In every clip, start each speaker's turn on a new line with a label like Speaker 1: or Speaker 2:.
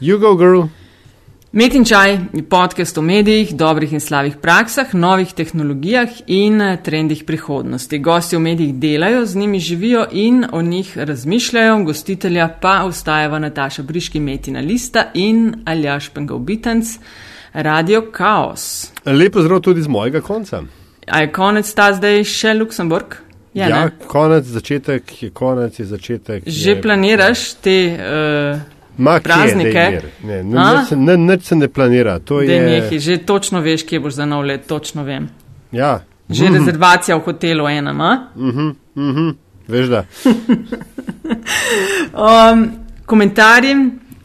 Speaker 1: You go, girl.
Speaker 2: Met in čaj je podcast o medijih, dobrih in slabih praksah, novih tehnologijah in eh, trendih prihodnosti. Gosti v medijih delajo, z njimi živijo in o njih razmišljajo, gostitelja pa ostajava Nataša Briški, Metina Lista in Aljaš Pengovitenc, Radio Chaos.
Speaker 1: Lepo zdrav tudi z mojega konca.
Speaker 2: A je konec ta zdaj še Luksemburg? Je,
Speaker 1: ja,
Speaker 2: ne?
Speaker 1: konec, začetek je konec, je začetek.
Speaker 2: Že
Speaker 1: je...
Speaker 2: planiraš te. Uh,
Speaker 1: Ma,
Speaker 2: praznike.
Speaker 1: Ne, nič ne- Nič se ne planira. To
Speaker 2: Da
Speaker 1: je.
Speaker 2: že točno veš, kje boš za nov let, točno vem.
Speaker 1: Ja,
Speaker 2: Že rezervacija v hotelu enem, a?
Speaker 1: veš da.
Speaker 2: Um, komentarji,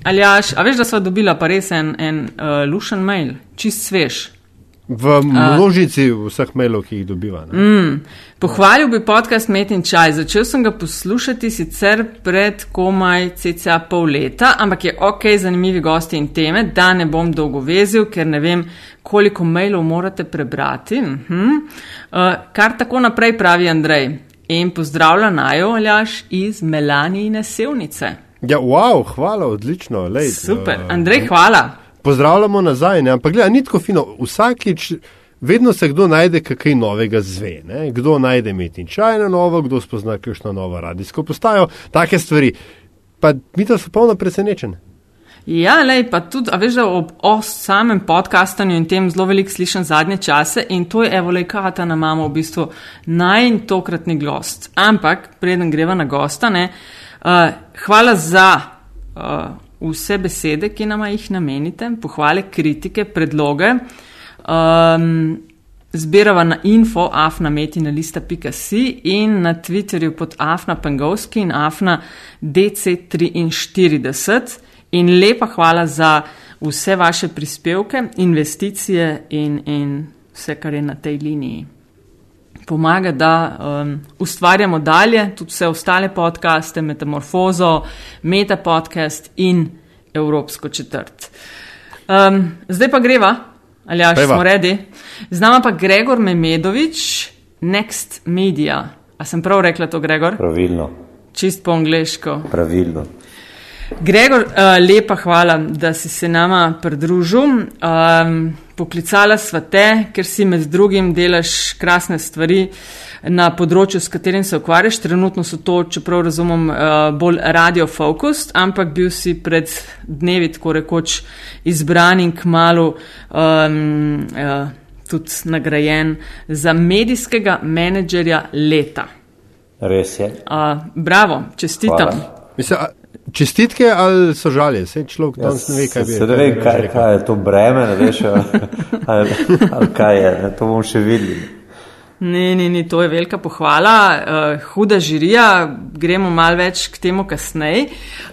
Speaker 2: Aljaš, a veš, da sva dobila pa res en, en uh, lušen mail, čist svež.
Speaker 1: V množici vseh mailov, ki jih dobiva. Ne?
Speaker 2: Mm. Pohvalil bi podcast Met in čaj. Začel sem ga poslušati sicer pred komaj cca pol leta, ampak je ok, zanimivi gosti in teme, da ne bom dolgo vezil, ker ne vem, koliko mailov morate prebrati. Mhm. Uh, kar tako naprej pravi Andrej. In pozdravlja najo, Aljaš, iz Melanijine sevnice.
Speaker 1: Ja, wow, hvala, odlično. Lej,
Speaker 2: Super,
Speaker 1: eh,
Speaker 2: Andrej, hvala.
Speaker 1: Pozdravljamo nazaj, ne? ampak gledaj, ni tako fino. Vsakič, vedno se kdo najde kaj novega zve. Ne? Kdo najde metin čaj na novo, kdo spozna kakšno novo radijsko postajo, take stvari. Pa mi to so polno presenečen.
Speaker 2: Ja, lej, pa tudi, a veš, da ob o samem podkastanju in tem zelo veliko slišim zadnje čase in to je evo lekata na mamo v bistvu naj tokratni gost. Ampak, preden greva na gosta, ne, uh, hvala za uh, vse besede, ki nama jih namenite, pohvale, kritike, predloge. Um, Zbirava na info afnametinalista.si in na Twitterju pod afna pengovski in afna dc43. In lepa hvala za vse vaše prispevke, investicije in, in vse, kar je na tej liniji. Pomaga, da um, ustvarjamo dalje tudi vse ostale podcaste, Metamorfozo, Meta podcast in Evropsko četrt. Um, zdaj pa greva, ali
Speaker 1: Pojva.
Speaker 2: smo redi. Z nama pa Gregor Memedovič, Next Media. A sem prav rekla to, Gregor?
Speaker 3: Pravilno,
Speaker 2: Čist po angliško.
Speaker 3: pravilno.
Speaker 2: Gregor, uh, lepa hvala, da si se nama pridružil. Um, poklicala sva te, ker si med drugim delaš krasne stvari na področju, s katerim se ukvarjaš. Trenutno so to, čeprav razumem, uh, bolj radio-focused, ampak bil si pred dnevi tako rekoč izbran in kmalo um, uh, tudi nagrajen za medijskega menedžerja leta.
Speaker 3: Res je.
Speaker 2: Uh, bravo, čestitam.
Speaker 3: Hvala.
Speaker 1: Mislim, a, čestitke ali so žalje, vse človek tam ne ve, kaj bi
Speaker 3: Se ne ve, kaj,
Speaker 1: rekel.
Speaker 3: kaj je to breme, ne veš, ali, ali kaj je, ne, to bomo še videli.
Speaker 2: Ne, ne, ne, to je velika pohvala, uh, huda žirija, gremo malo več k temu kasneje.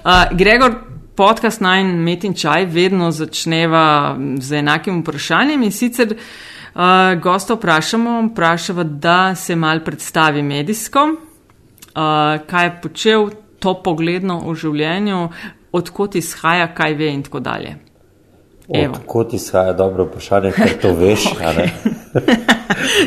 Speaker 2: Uh, Gregor, podcast naj met in čaj vedno začneva z enakim vprašanjem in sicer uh, gosta vprašamo, vprašava, da se mal predstavi medijsko, uh, kaj je počel to pogledno v življenju, odkot izhaja, kaj ve in tako dalje. Evo.
Speaker 3: Odkot izhaja dobro vprašanje, ker to veš, a ne?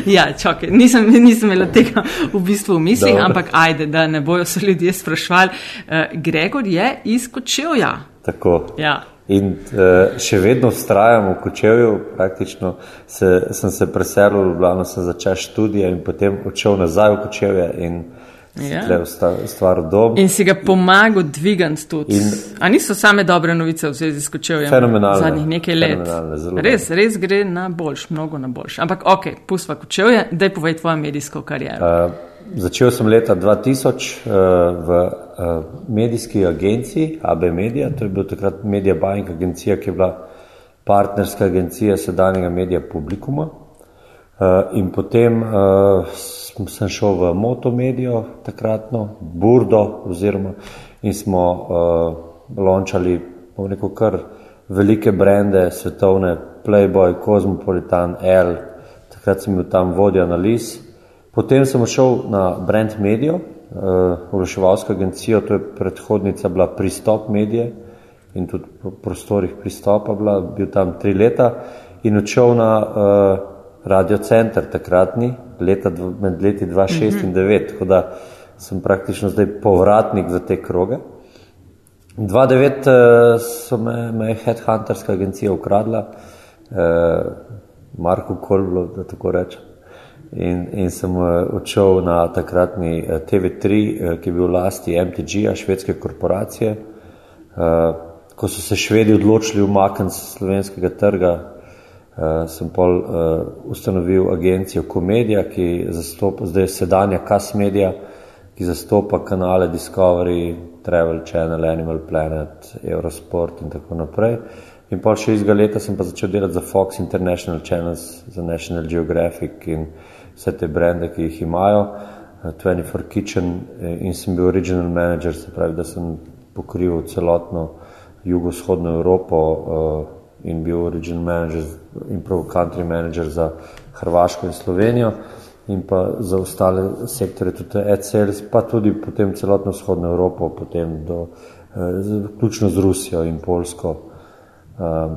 Speaker 2: Ja, čakaj, nisem, nisem imela tega v bistvu v mislih,
Speaker 3: Dobro.
Speaker 2: ampak ajde, da ne bojo se ljudje sprašvali. Uh, Gregor je iz Kočevja.
Speaker 3: Tako.
Speaker 2: Ja.
Speaker 3: In uh, še vedno vztrajam v Kočevju, praktično se, sem se preselil v Ljubljano, sem začel študije in potem odšel nazaj v Kočevje in
Speaker 2: Ja.
Speaker 3: ja. ustvaril dom.
Speaker 2: In si ga pomagal dvigant tudi.
Speaker 3: In-
Speaker 2: A niso same dobre novice v zvezi s Kočevjem?
Speaker 3: Fenomenalne,
Speaker 2: Zadnjih nekaj let. Res, res gre na boljš, mnogo na boljš. Ampak ok, pustva Kočevje, daj povej tvojo medijsko kariero.
Speaker 3: Uh, začel sem leta 2000 uh, v uh, medijski agenciji AB Media, to je bil takrat Media Buying agencija, ki je bila partnerska agencija sedanjega medija Publikuma. Uh, in potem uh, sem- šel v Moto Medijo, takratno Burdo, oziroma in smo uh, lončali, rekel, kar velike brende, svetovne, Playboy, Cosmopolitan, L, takrat sem bil tam vodja analiz. Potem sem šel na Brand Medijo, uh, oglaševalsko agencijo, to je predhodnica bila Pristop Medije in tudi po prostorih pristopa bila, bil tam tri leta in odšel na uh, Radio Center takratni, leta, med leti 2006 in 2009, tako da sem praktično zdaj povratnik v te kroge. 2009 uh, so me, me headhunterska agencija ukradla, uh, Marko Kolblo, da tako rečem. In, in sem uh, odšel na takratni uh, TV3, uh, ki je bil v lasti MTG-a, švedske korporacije. Uh, ko so se švedi odločili umakniti z slovenskega trga, uh, sem pol uh, ustanovil agencijo Komedija, ki zastopa zdaj sedanja Kas Media, ki zastopa kanale Discovery, Travel Channel, Animal Planet, Eurosport in tako naprej. In pa še izga leta sem pa začel delati za Fox International Channels, za National Geographic in vse te brende, ki jih imajo, 24 Kitchen eh, in sem bil regional manager, se pravi, da sem pokril celotno jugovzhodno Evropo uh, in bil regional manager in prav country manager za Hrvaško in Slovenijo in pa za ostale sektore, tudi ECLS, pa tudi potem celotno vzhodno Evropo, potem do, eh, vključno z Rusijo in Polsko. Eh,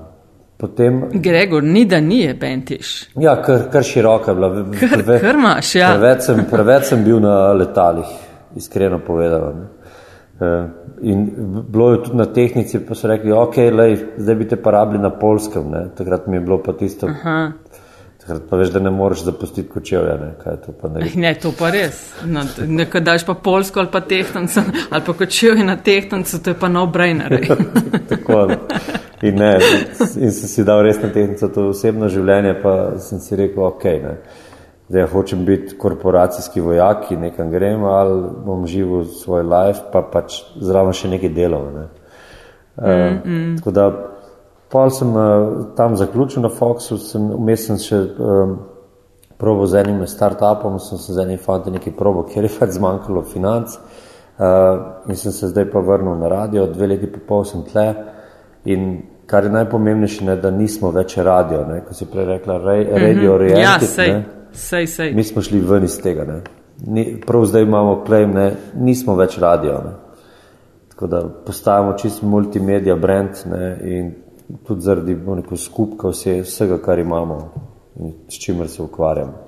Speaker 3: potem,
Speaker 2: Gregor, ni da ni je bentiš.
Speaker 3: Ja, kar, kar široka je bila.
Speaker 2: Kar, preve, kar imaš, ja.
Speaker 3: Preveč sem, preveč sem bil na letalih, iskreno povedano. In bilo je tudi na tehnici, pa so rekli, ok, lej, zdaj bi te pa rabili na polskem. Ne. Takrat mi je bilo pa tisto. Aha. Takrat pa veš, da ne moreš zapustiti kočevja. Ne, to pa
Speaker 2: ne, ne, to pa res. No, nekaj daš pa polsko ali pa tehtanco, ali pa kočevje na tehtanco, to je pa no brainer.
Speaker 3: Tako. In, ne, in sem si dal res na tehnico to osebno življenje, pa sem si rekel, ok. Ne. Zdaj ja hočem biti korporacijski vojak, nekam grem, ali bom živel svoj life, pa pač zraven še nekaj delov. Ne. Uh, mm -mm. Tako da Pol sem uh, tam zaključil na Foxu, sem vmes sem še um, probo z enim startupom, sem se z enim fantom nekaj probo, ker je pač zmanjkalo financ uh, in sem se zdaj pa vrnil na radio, dve leti pa pol sem tle in kar je najpomembnejše, ne, da nismo več radio, ne, ko si prej rekla, re, radio mm -hmm. reality. Ja,
Speaker 2: sej, ne, sej, sej.
Speaker 3: Mi smo šli ven iz tega, ne. Ni, prav zdaj imamo claim, ne, nismo več radio, ne. Tako da postajamo čist multimedia brand ne, in tudi zaradi skupka vse, vsega, kar imamo in s čimer se ukvarjamo.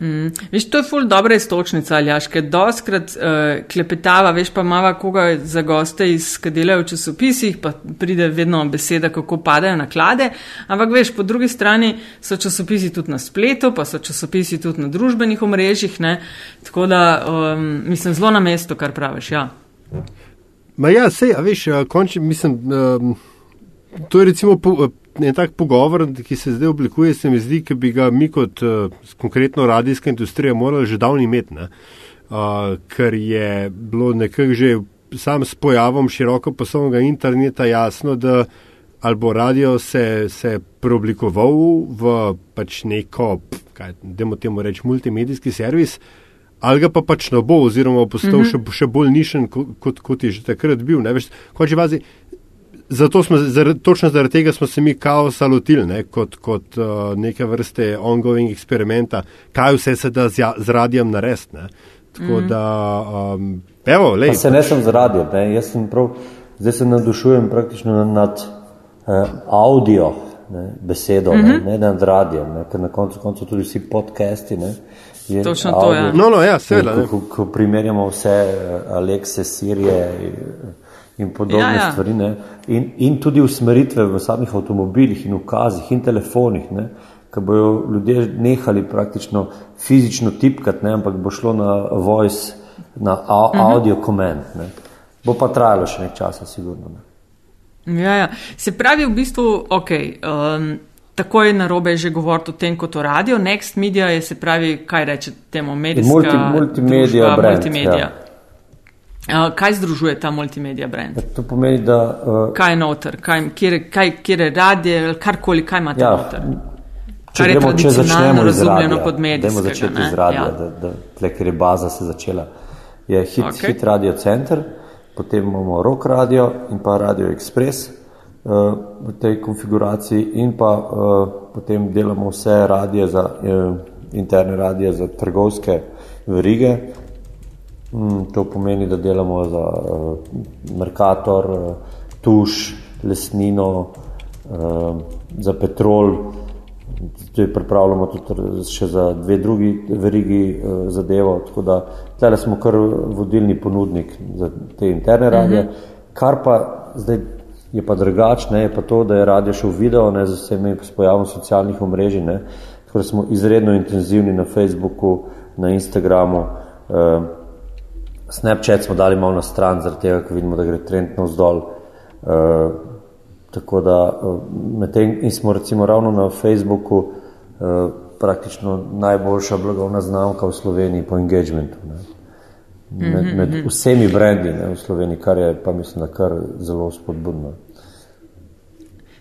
Speaker 2: Mm. Veš, to je ful dobra istočnica, Aljaš, ker doskrat uh, klepetava, veš pa mava koga za goste iz kadelajo v časopisih, pa pride vedno beseda, kako padajo naklade, ampak veš, po drugi strani so časopisi tudi na spletu, pa so časopisi tudi na družbenih omrežjih, ne? tako da um, mislim zelo na mesto, kar praviš, ja.
Speaker 1: Ma ja, sej, a veš, končni, mislim. Um to je recimo po, en tak pogovor, ki se zdaj oblikuje, se mi zdi, ki bi ga mi kot uh, konkretno radijska industrija morali že davno imeti, uh, ker je bilo nekako že sam s pojavom široko poslovnega interneta jasno, da ali bo radio se, se preoblikoval v pač neko, kaj demo temu reči, multimedijski servis, ali ga pa pač ne bo, oziroma postal mm -hmm. še, še bolj nišen, kot, kot je že takrat bil. Ne, veš, Zato smo, zaradi, točno zaradi tega smo se mi kao salutili, ne, kot, kot uh, neke vrste ongoing eksperimenta, kaj vse se da z, ja, z radijem narediti. Tako mm da, um, evo, lej. Pa
Speaker 3: se ne sem z radijem, ne, jaz sem prav, zdaj se nadušujem praktično nad uh, audio ne, besedo, mm -hmm. ne, mhm. ne nad radijem, ne, ker na koncu koncu tudi vsi podcasti, ne.
Speaker 2: Točno audio, to je. Ja.
Speaker 1: No, no, ja, seveda.
Speaker 3: Ko, ko, primerjamo vse uh, Alexe, Sirije. Uh, in podobne ja, ja. stvari. In, in tudi usmeritve v samih avtomobilih in ukazih in telefonih, ki bojo ljudje nehali praktično fizično tipkati, ne? ampak bo šlo na voice, na a, mhm. audio command. Ne? Bo pa trajalo še nekaj časa, sigurno.
Speaker 2: Ne? Ja, ja. Se pravi, v bistvu, ok. Um, Tako je na robe že govoriti o tem, kot o radio. Next media je, se pravi, kaj reče temu, medijska
Speaker 3: Multi, multimedia. Družba, brand, multimedia. Ja.
Speaker 2: Uh, kaj združuje ta multimedia brand? Ja,
Speaker 3: to pomeni, da. Uh,
Speaker 2: kaj je noter, kaj, kjer, kaj, kjer je radije, karkoli, kaj imate ja, noter.
Speaker 3: Če gremo, je tradicionalno razumljeno pod medijem. Dajmo začeti z radija, ja. da, da tle, ker je baza se začela. Je hit, okay. hit radio center, potem imamo rock radio in pa radio express uh, v tej konfiguraciji in pa uh, potem delamo vse radije za uh, interne radije za trgovske verige, to pomeni, da delamo za uh, Merkator, uh, Tuš, Lesnino, uh, za Petrol. Zdaj pripravljamo tudi še za dve drugi verigi zadevo. Tako da tukaj smo kar vodilni ponudnik za te interne radije. Uh -huh. kar pa zdaj je pa drugačne, je pa to, da je radio šel video, ne z vsemi pojavom socialnih omrežij, ne, tako da smo izredno intenzivni na Facebooku, na Instagramu, uh, Snapchat smo dali malo na stran, zaradi tega, ker vidimo, da gre trend navzdol. Uh, tako da uh, medtem smo recimo ravno na Facebooku uh, praktično najboljša blagovna znamka v Sloveniji po engagementu. Ne. Med, mhm, med mhm. vsemi brendi ne, v Sloveniji, kar je pa mislim, da kar zelo spodbudno.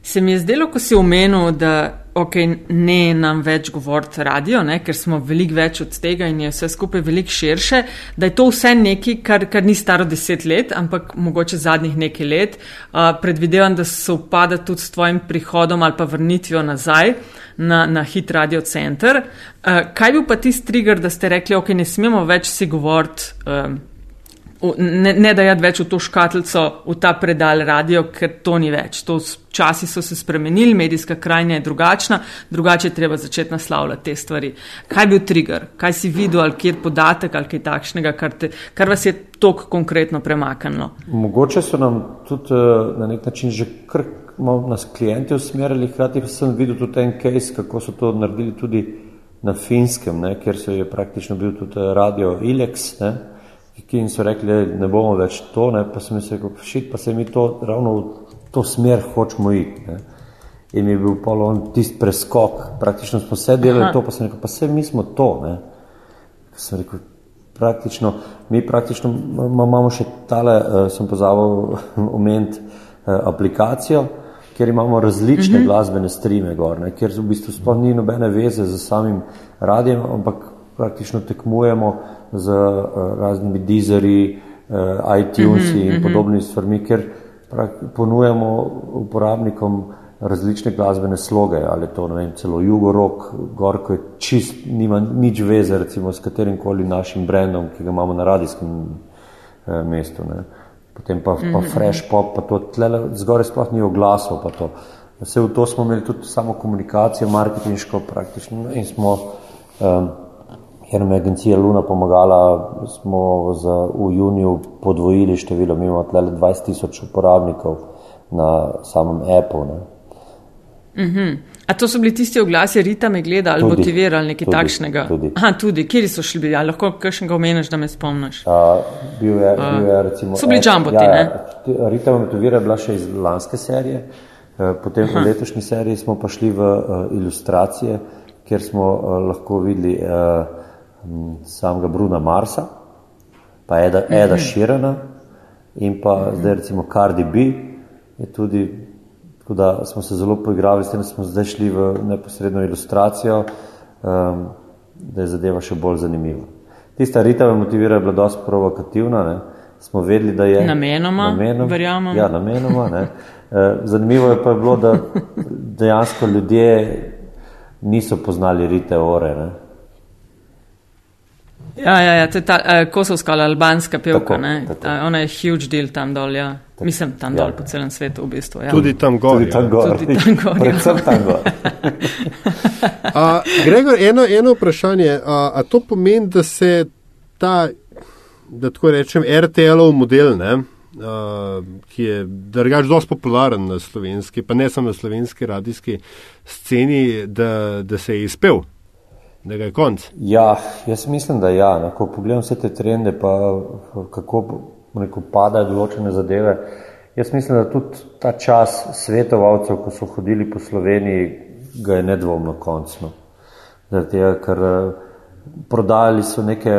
Speaker 2: Se mi je zdelo, ko si omenil, da okay, ne nam več govoriti radio, ne, ker smo veliko več od tega in je vse skupaj veliko širše, da je to vse nekaj, kar, kar ni staro deset let, ampak mogoče zadnjih nekaj let. Uh, predvidevam, da se upada tudi s tvojim prihodom ali pa vrnitvijo nazaj na, na hit radio center. Uh, kaj bil pa tisti trigger, da ste rekli, ok, ne smemo več si govoriti. Uh, ne, ne dajati več v to škatlico, v ta predal radio, ker to ni več. To časi so se spremenili, medijska krajina je drugačna, drugače je treba začeti naslavljati te stvari. Kaj je bil trigger, kaj si videl, ali kjer podatek, ali kaj takšnega, kar, te, kar vas je tako konkretno premaknilo?
Speaker 3: Mogoče so nam tudi uh, na nek način že kar nas klienti usmerili, hkrati pa sem videl tudi en case, kako so to naredili tudi na finskem, ne, kjer se je praktično bil tudi radio Ilex. Ne, ki so rekli, ne bomo več to, ne, pa sem se rekel, šit, pa se mi to ravno v to smer hočemo iti. Ne. In mi je bil polon tisti preskok, praktično smo vse delali Aha. to, pa sem rekel, pa vse mi smo to. Ne. Sem rekel, praktično, mi praktično imamo še tale, uh, sem pozabil omeniti, uh, aplikacijo, kjer imamo različne uh mhm. -huh. glasbene streame gor, ne, kjer v bistvu sploh ni nobene veze z samim radijem, ampak praktično tekmujemo z uh, raznimi dizerji, uh, iTunes mm -hmm, in podobnimi stvarmi, ker ponujamo uporabnikom različne glasbene sloge, ali to vem, celo jugorok, gorko je čist, nima nič veze recimo s katerim koli našim brendom, ki ga imamo na radijskem uh, mestu. Ne. Potem pa, pa mhm, fresh mhm. pop, pa to tlele, zgore sploh ni oglasov, pa to. Vse v to smo imeli tudi samo komunikacijo, marketinško praktično in smo um, ker nam je agencija Luna pomagala, smo za, v juniju podvojili število, mi imamo tle 20 tisoč uporabnikov na samem Apple. Ne.
Speaker 2: Uh -huh. A to so bili tisti oglasi, Rita me gleda ali motivirali nekaj tudi, takšnega?
Speaker 3: Tudi.
Speaker 2: Aha, tudi. Kjer so šli bili? Lahko kakšnega omeniš, da me spomniš?
Speaker 3: A, bil je, bil je recimo.
Speaker 2: So bili džamboti, ja,
Speaker 3: ne? Ja, Rita me motivira je bila še iz lanske serije, e, potem Aha. v letošnji seriji smo pa šli v uh, ilustracije, kjer smo uh, lahko videli uh, samega Bruna Marsa, pa Eda, Eda mhm. Širana in pa mhm. zdaj recimo Cardi B. Je tudi, tako da smo se zelo poigrali s tem, smo zdaj šli v neposredno ilustracijo, um, da je zadeva še bolj zanimiva. Tista Rita me motivira, je bila dosti provokativna, ne? smo vedeli, da je
Speaker 2: namenoma, namenoma verjamem.
Speaker 3: Ja, namenoma. Ne? E, zanimivo je pa je bilo, da dejansko ljudje niso poznali Rite Ore. Ne?
Speaker 2: Ja, ja, ja to je ta uh, kosovska ali albanska pevka. Tako, tako. Ta, ona je huge deal tam dol. Ja. Mislim, tam ja. dol po celem svetu, v bistvu. Ja.
Speaker 1: Tudi tam gor.
Speaker 3: Tudi tam gor.
Speaker 2: Tudi tam gor.
Speaker 3: Ja. Predvsem tam gor.
Speaker 1: a, Gregor, eno, eno vprašanje. A, a to pomeni, da se ta, da tako rečem, RTL-ov model, ne, a, ki je drugač dosti popularen na slovenski, pa ne samo na slovenski radijski sceni, da, da se je izpel da ga je konc.
Speaker 3: Ja, jaz mislim, da ja. No, ko pogledam vse te trende, pa kako rekel, padajo določene zadeve. Jaz mislim, da tudi ta čas svetovalcev, ko so hodili po Sloveniji, ga je nedvomno koncno. Zato, ker eh, prodajali so neke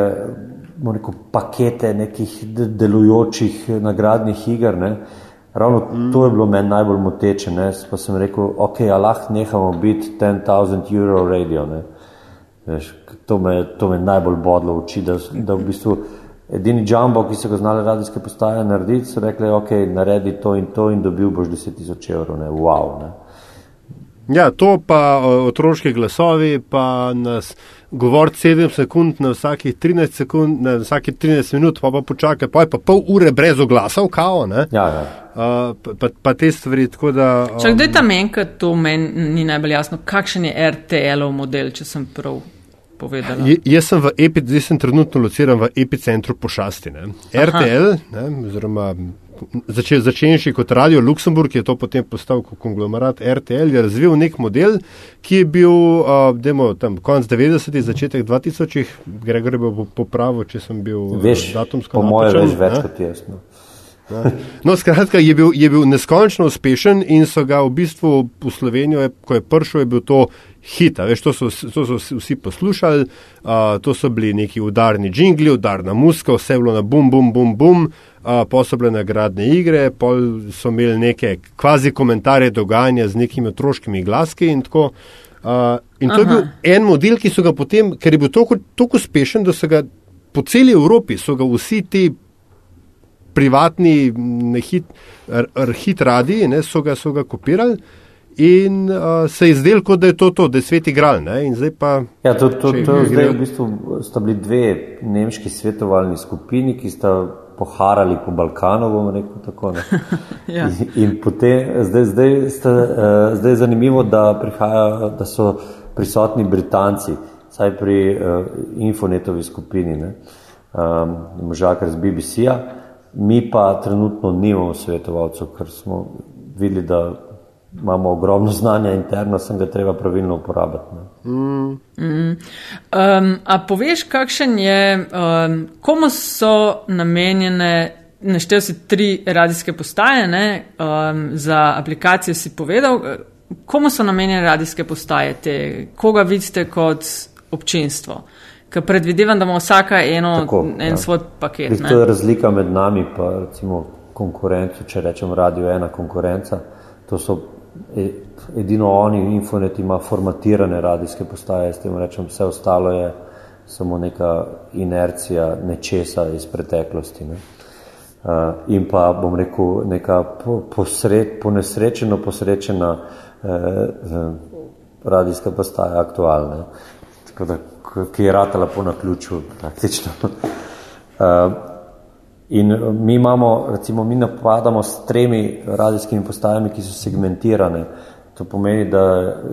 Speaker 3: rekel, pakete nekih delujočih nagradnih iger. Ne. Ravno to je bilo meni najbolj moteče. Ne. Pa sem rekel, ok, lahko nehamo biti 10.000 euro radio. Ne. Veš, to, me, to me najbolj bodlo v oči, da, da v bistvu edini jumbo, ki so ga znali radijske postaje narediti, so rekli, ok, naredi to in to in dobil boš 10 tisoč evrov, ne, wow. Ne.
Speaker 1: Ja, to pa otroški glasovi, pa nas govori 7 sekund na vsakih 13 sekund, na vsakih 13 minut, pa pa počakaj, pa je pa pol ure brez oglasov, kao, ne?
Speaker 3: Ja, ja.
Speaker 1: Uh, pa, pa te stvari, tako da.
Speaker 2: Um... Če kdaj ta menjka, to meni ni najbolj jasno, kakšen je RTL-ov model, če sem prav povedala.
Speaker 1: Je, jaz sem v epi, zdaj sem trenutno lociran v epicentru pošasti. Ne. RTL, ne, oziroma zače, začenši kot Radio Luksemburg, je to potem postal konglomerat RTL, je razvil nek model, ki je bil, uh, demo, tam konc 90-ih, začetek 2000-ih, Gregor je bil popravo, če sem bil
Speaker 3: veš, datumsko. Po mojem, več, več kot jaz. No.
Speaker 1: No, skratka, je bil, je bil neskončno uspešen in so ga v bistvu v Slovenijo, ko je prišel, je bil to hit. Veš, to, so, to so vsi poslušali, uh, to so bili neki udarni džingli, udarna muska, vse je bilo na bum, bum, bum, bum posobljene gradne igre, pol so imeli neke kvazi komentarje dogajanja z nekimi otroškimi glaski in tako. Uh, in to Aha. je bil en model, ki so ga potem, ker je bil tako uspešen, da so ga po celi Evropi, so ga vsi ti privatni hit, hit radi, ne, so, ga, so ga kopirali. In uh, se je zdelo, kot da je to, to da je svet igral.
Speaker 3: Ja, to, to, to, to zdaj v bistvu sta bili dve nemški svetovalni skupini, ki sta poharali po Balkanu, bomo rekel tako. ja. in, in potem, zdaj, zdaj, sta, uh, zdaj je zanimivo, da, prihaja, da so prisotni Britanci, saj pri uh, Infonetovi skupini, um, možakar z BBC-a, mi pa trenutno nimamo svetovalcev, ker smo videli, da imamo ogromno znanja interno, sem ga treba pravilno uporabiti. Mm.
Speaker 2: Mm. Um, a poveš, kakšen je, um, komu so namenjene, naštel si tri radijske postaje, ne, um, za aplikacijo si povedal, komu so namenjene radijske postaje, te, koga vidite kot občinstvo? Ker predvidevam, da ima vsaka eno, Tako, en ja. svoj paket.
Speaker 3: To je razlika med nami in recimo konkurenco, če rečem radio ena konkurenca. To so E, edino oni, Infonet, ima formatirane radijske postaje, s tem rečem, vse ostalo je samo neka inercija nečesa iz preteklosti. Ne. Uh, in pa bom rekel, neka posred, ponesrečeno posrečena uh, radijska postaja aktualna, da, ki je ratala po naključju praktično. Uh, In eh, mi imamo, recimo, mi napadamo s tremi radijskimi postajami, ki so segmentirane. To pomeni, da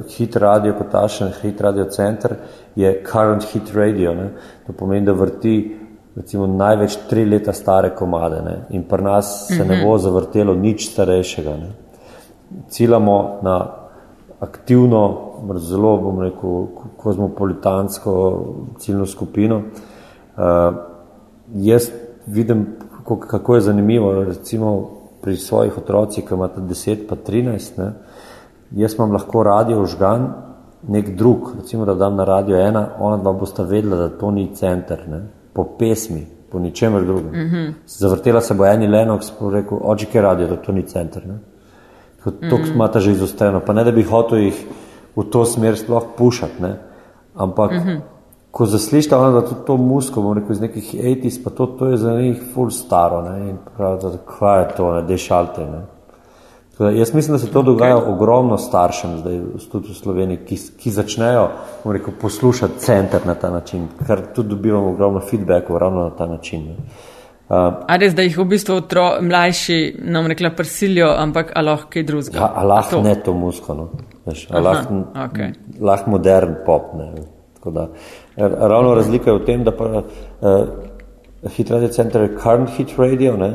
Speaker 3: hit radio kot tašen, hit radio center je current hit radio. Ne? To pomeni, da vrti recimo največ tri leta stare komade ne? in pri nas se ne mhm. bo zavrtelo nič starejšega. Ne? Ciljamo na aktivno, zelo, bom rekel, kozmopolitansko ciljno skupino. Uh, jaz vidim kako, kako je zanimivo, recimo pri svojih otrocih, ki imate 10 pa 13, ne, jaz imam lahko radio žgan, nek drug, recimo da dam na radio ena, ona dva bosta vedela, da to ni center, ne, po pesmi, po ničemer drugem. Mm -hmm. Zavrtela se bo eni Lennox, pa rekel, očike radio, da to ni center, ne. To mm -hmm. imata že izostreno, pa ne da bi hotel jih v to smer sploh pušati, ne, ampak mm -hmm ko zaslišite, da je to musko, bom rekel iz nekih etis, pa to, to je za njih ful staro, ne, in pravijo, da kva je to, ne, dešalte, ne. Teda, jaz mislim, da se to dogaja okay. ogromno staršem zdaj tudi v Sloveniji, ki, ki začnejo, rekel, poslušati center na ta način, ker tudi dobivamo ogromno feedbackov ravno na ta način. Ne.
Speaker 2: Uh, a res, da jih v bistvu otro, mlajši nam rekla prsilijo, ampak a lahko kaj drugega?
Speaker 3: Ja, a lahko ne to musko, no. Veš, a lahko okay. lah modern pop, ne. Tako da, ravno razlika je v tem, da pa uh, hit radio center je current hit radio, ne,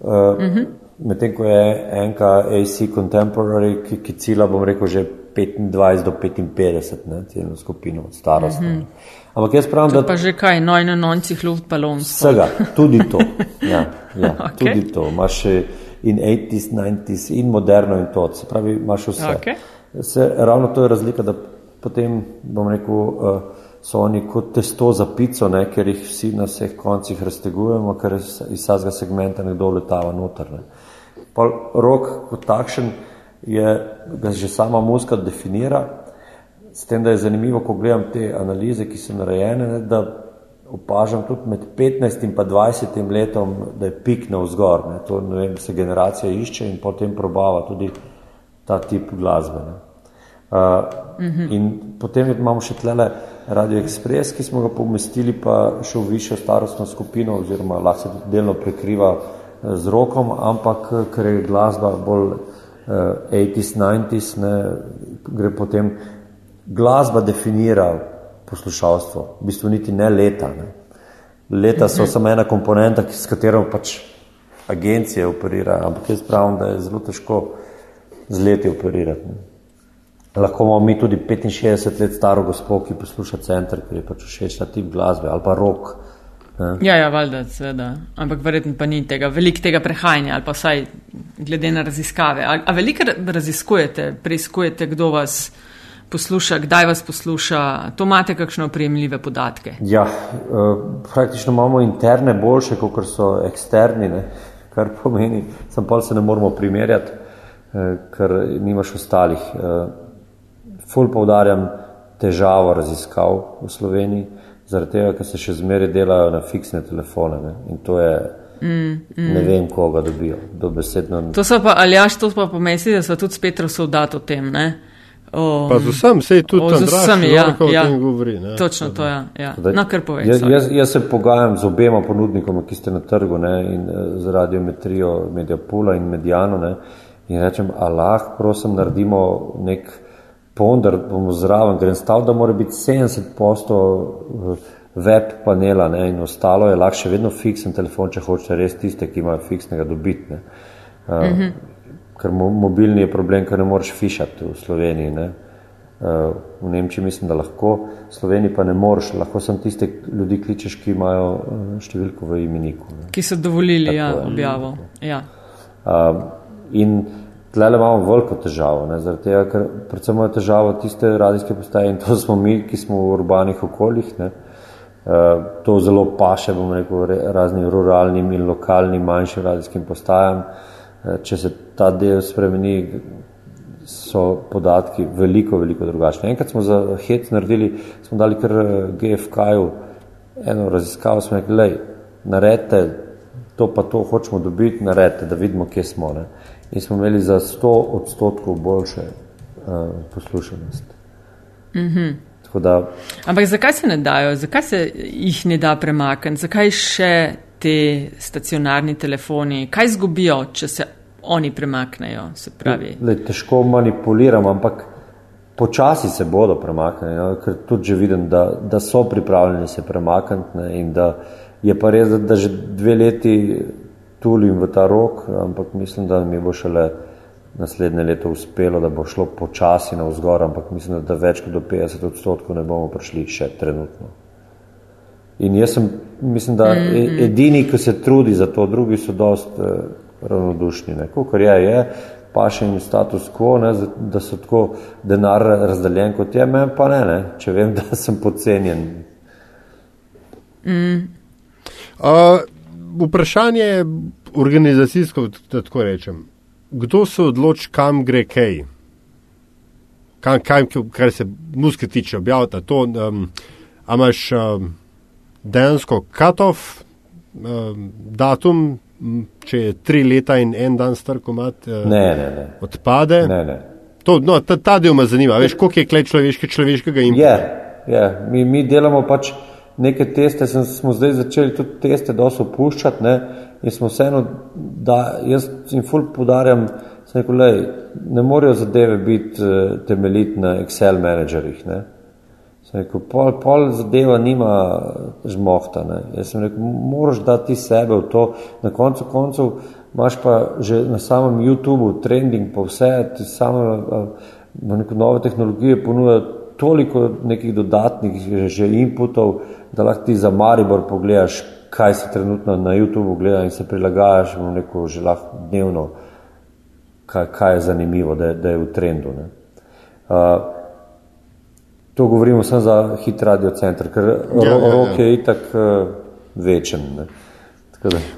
Speaker 3: uh, uh -huh. medtem ko je enka AC contemporary, ki, ki cila, bom rekel, že 25 do 55, ne, celno skupino od starosti. Uh -huh.
Speaker 2: Ampak jaz pravim, da... Pa že kaj, noj na noncih luft balon.
Speaker 3: Vsega, tudi to, ja, ja okay. tudi to. Imaš in 80s, 90s, in moderno in to, se pravi, imaš vse. Okay. Se, ravno to je razlika, da potem, bom rekel, uh, so oni kot testo za pico, ne, ker jih vsi na vseh koncih raztegujemo, ker iz vsega segmenta nekdo letava noter. Ne. Pa rok kot takšen je, ga že sama muska definira, s tem, da je zanimivo, ko gledam te analize, ki so narejene, ne, da opažam tudi med 15 in pa 20 letom, da je pik na vzgor, ne. to ne vem, se generacija išče in potem probava tudi ta tip glasbe. Ne. Uh, uh -huh. In potem imamo še tlele Radio Express, ki smo ga pomestili pa še v višjo starostno skupino, oziroma lahko se tudi delno prekriva uh, z rokom, ampak uh, ker je glasba bolj uh, 80s, 90s, ne, gre potem glasba definira poslušalstvo, v bistvu niti ne leta. Ne. Leta so samo ena komponenta, s katero pač agencije operirajo, ampak jaz pravim, da je zelo težko z leti operirati. Ne. Lahko imamo mi tudi 65 let staro gospod, ki posluša center, ker je pač všeč ta tip glasbe ali pa rok.
Speaker 2: Ja, ja, valjda, seveda. Ampak verjetno pa ni tega, veliko tega prehajanja ali pa vsaj glede na raziskave. A, a veliko raziskujete, preizkujete, kdo vas posluša, kdaj vas posluša, to imate kakšne opremljive podatke?
Speaker 3: Ja, uh, praktično imamo interne boljše, kot so eksterni, ne? kar pomeni, sam pa se ne moramo primerjati, ker nimaš ostalih. Uh, ful poudarjam težavo raziskav v Sloveniji, zaradi tega, ker se še zmeraj delajo na fiksne telefone ne? in to je. Mm, mm. Ne vem, koga dobijo. Dobesedno...
Speaker 2: To so pa, ali jaš, to pa pomesi, da so tudi spet razsodati o tem, ne?
Speaker 1: O, pa z vsem, sej tudi tam
Speaker 2: vsem, ja, ja,
Speaker 1: govori.
Speaker 2: Ne? Točno to, ja. ja. Na kar povem.
Speaker 3: Jaz, jaz, jaz se pogajam z obema ponudnikoma, ki ste na trgu ne? in eh, z radiometrijo Mediapula in Mediano ne? In rečem, Allah, prosim, naredimo nek ponder, bomo zraven, grem stav, da mora biti 70 posto web panela ne, in ostalo je lahko še vedno fiksen telefon, če hočete res tiste, ki imajo fiksnega dobitne. Uh, mm -hmm. Ker mo mobilni je problem, ker ne moreš fišati v Sloveniji. Ne. Uh, v Nemčiji mislim, da lahko, v Sloveniji pa ne moreš, lahko sem tiste ljudi kličeš, ki imajo uh, številko v imeniku. Ne.
Speaker 2: Ki so dovolili ja, objavo. Ja.
Speaker 3: Uh, in Tle imamo veliko težavo, ne, tega, ker predvsem je težava tiste radijske postaje in to smo mi, ki smo v urbanih okoljih. Ne, uh, to zelo paše, bom rekel, raznim ruralnim in lokalnim manjšim radijskim postajam. Uh, če se ta del spremeni, so podatki veliko, veliko drugačni. Enkrat smo za HEC naredili, smo dali kar eh, GFK-ju eno raziskavo, smo rekli, naredite to pa to hočemo dobiti, naredite, da vidimo, kje smo. Ne in smo imeli za 100 odstotkov boljše uh, poslušanost. Mm -hmm. da,
Speaker 2: Ampak zakaj se ne dajo, zakaj se jih ne da premakniti, zakaj še te stacionarni telefoni, kaj zgubijo, če se oni premaknejo?
Speaker 3: Le, težko manipuliramo, ampak počasi se bodo premaknili, no? ker tudi že vidim, da, da so pripravljeni se premakniti in da je pa res, da, da že dve leti tulim v ta rok, ampak mislim, da mi bo šele naslednje leto uspelo, da bo šlo počasi na vzgor, ampak mislim, da več kot do 50 odstotkov ne bomo prišli še trenutno. In jaz sem, mislim, da mm, mm. edini, ki se trudi za to, drugi so dost eh, ravnodušni. Kar je, je, pa še jim status quo, ne, da so tako denar razdeljen kot je, meni pa ne, ne, če vem, da sem podcenjen.
Speaker 1: Mm. Uh, vprašanje je organizacijsko, da tako rečem. Kdo se odloči, kam gre kaj? Kam, kam, kar se muske tiče, objavljata to. Um, a imaš um, dejansko cut-off um, datum, če je tri leta in en dan star komat,
Speaker 3: uh, ne, ne, ne.
Speaker 1: odpade?
Speaker 3: Ne, ne.
Speaker 1: To, no, ta, ta del me zanima. Veš, koliko je klej človeške, človeškega in.
Speaker 3: Je, je. Mi, mi delamo pač neke teste, sem, smo zdaj začeli tudi teste, so opuščati. Ne, in smo vseeno, da jaz jim ful podarjam, rekel, lej, ne morejo zadeve biti uh, temeljiti na Excel menedžerjih. Rekel, pol, pol zadeva nima žmohta. Ne. Jaz sem rekel, moraš dati sebe v to. Na koncu koncev imaš pa že na samem YouTubu trending, pa vse, ti samo uh, neko nove tehnologije ponujajo toliko nekih dodatnih že inputov, da lahko ti za Maribor pogledaš, kaj se trenutno na YouTubu gleda in se prilagajaš v neko že lahko dnevno, kaj, kaj je zanimivo, da je, da je v trendu. Ne. Uh, to govorimo samo za hit radio center, ker ja, ro, ja, ja. rok je itak uh, večen. Ne.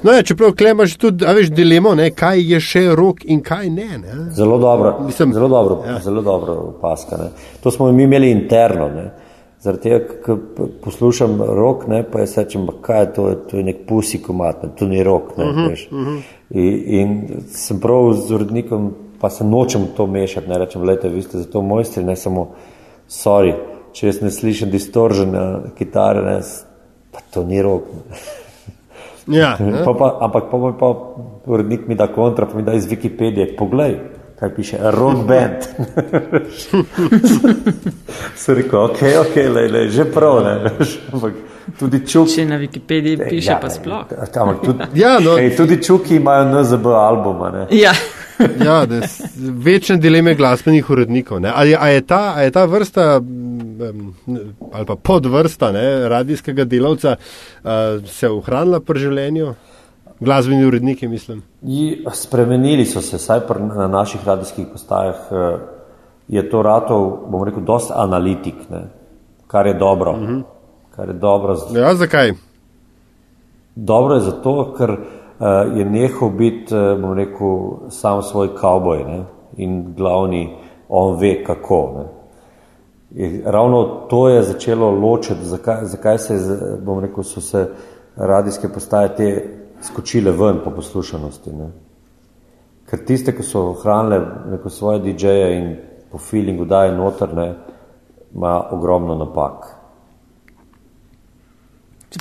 Speaker 1: No, ja, čeprav imaš tudi veš, dilemo, ne, kaj je še rok in kaj ne. ne.
Speaker 3: Zelo dobro, Mislim, zelo dobro, ja. zelo dobro paska. Ne. To smo mi imeli interno. Ne. Zaradi tega, ko poslušam rok, ne, pa jaz rečem, kaj je to, to je nek pusi komat, ne, to ni rok. Ne, uh -huh, uh -huh. in, in sem prav z urednikom, pa se nočem to mešati, ne rečem, gledajte, vi ste za to mojstri, ne samo, sorry, če jaz ne slišim distoržene kitare, ne, pa to ni rok. Ne.
Speaker 1: Ja,
Speaker 3: pa pa, ampak pa, pa urednik mi da kontra, pa mi da iz Wikipedije. Poglej, kaj piše, rock band. Sem rekel, ok, ok, le, le, že prav, ne, veš, ampak tudi čuki.
Speaker 2: Če na Wikipediji piše,
Speaker 3: ja,
Speaker 2: pa sploh.
Speaker 3: Ampak tudi,
Speaker 1: Ja, no.
Speaker 3: ej, tudi čuki imajo NZB albuma, ne.
Speaker 2: Ja.
Speaker 1: Ja, da s- večne dileme glasbenih urednikov. Ne? Ali a je, ta, a je ta vrsta ali pa podvrsta ne, radijskega delavca uh, se ohranila pri življenju? Glasbeni uredniki, mislim.
Speaker 3: I spremenili so se, saj pr, na naših radijskih postajah eh, je to ratov, bom rekel, dosti analitik, ne? kar je dobro. Uh -huh. Kar je dobro, z-
Speaker 1: Ja, zakaj?
Speaker 3: dobro je zato, ker uh, je nehal biti, uh, bom rekel, sam svoj kavboj ne? in glavni, on ve kako. Ne? Je, ravno to je začelo ločiti, zakaj, zakaj se, bom rekel, so se radijske postaje te skočile ven po poslušanosti. Ne? Ker tiste, ki so ohranile neko svoje DJ-je in po feelingu daje noter, ne, ima ogromno napak.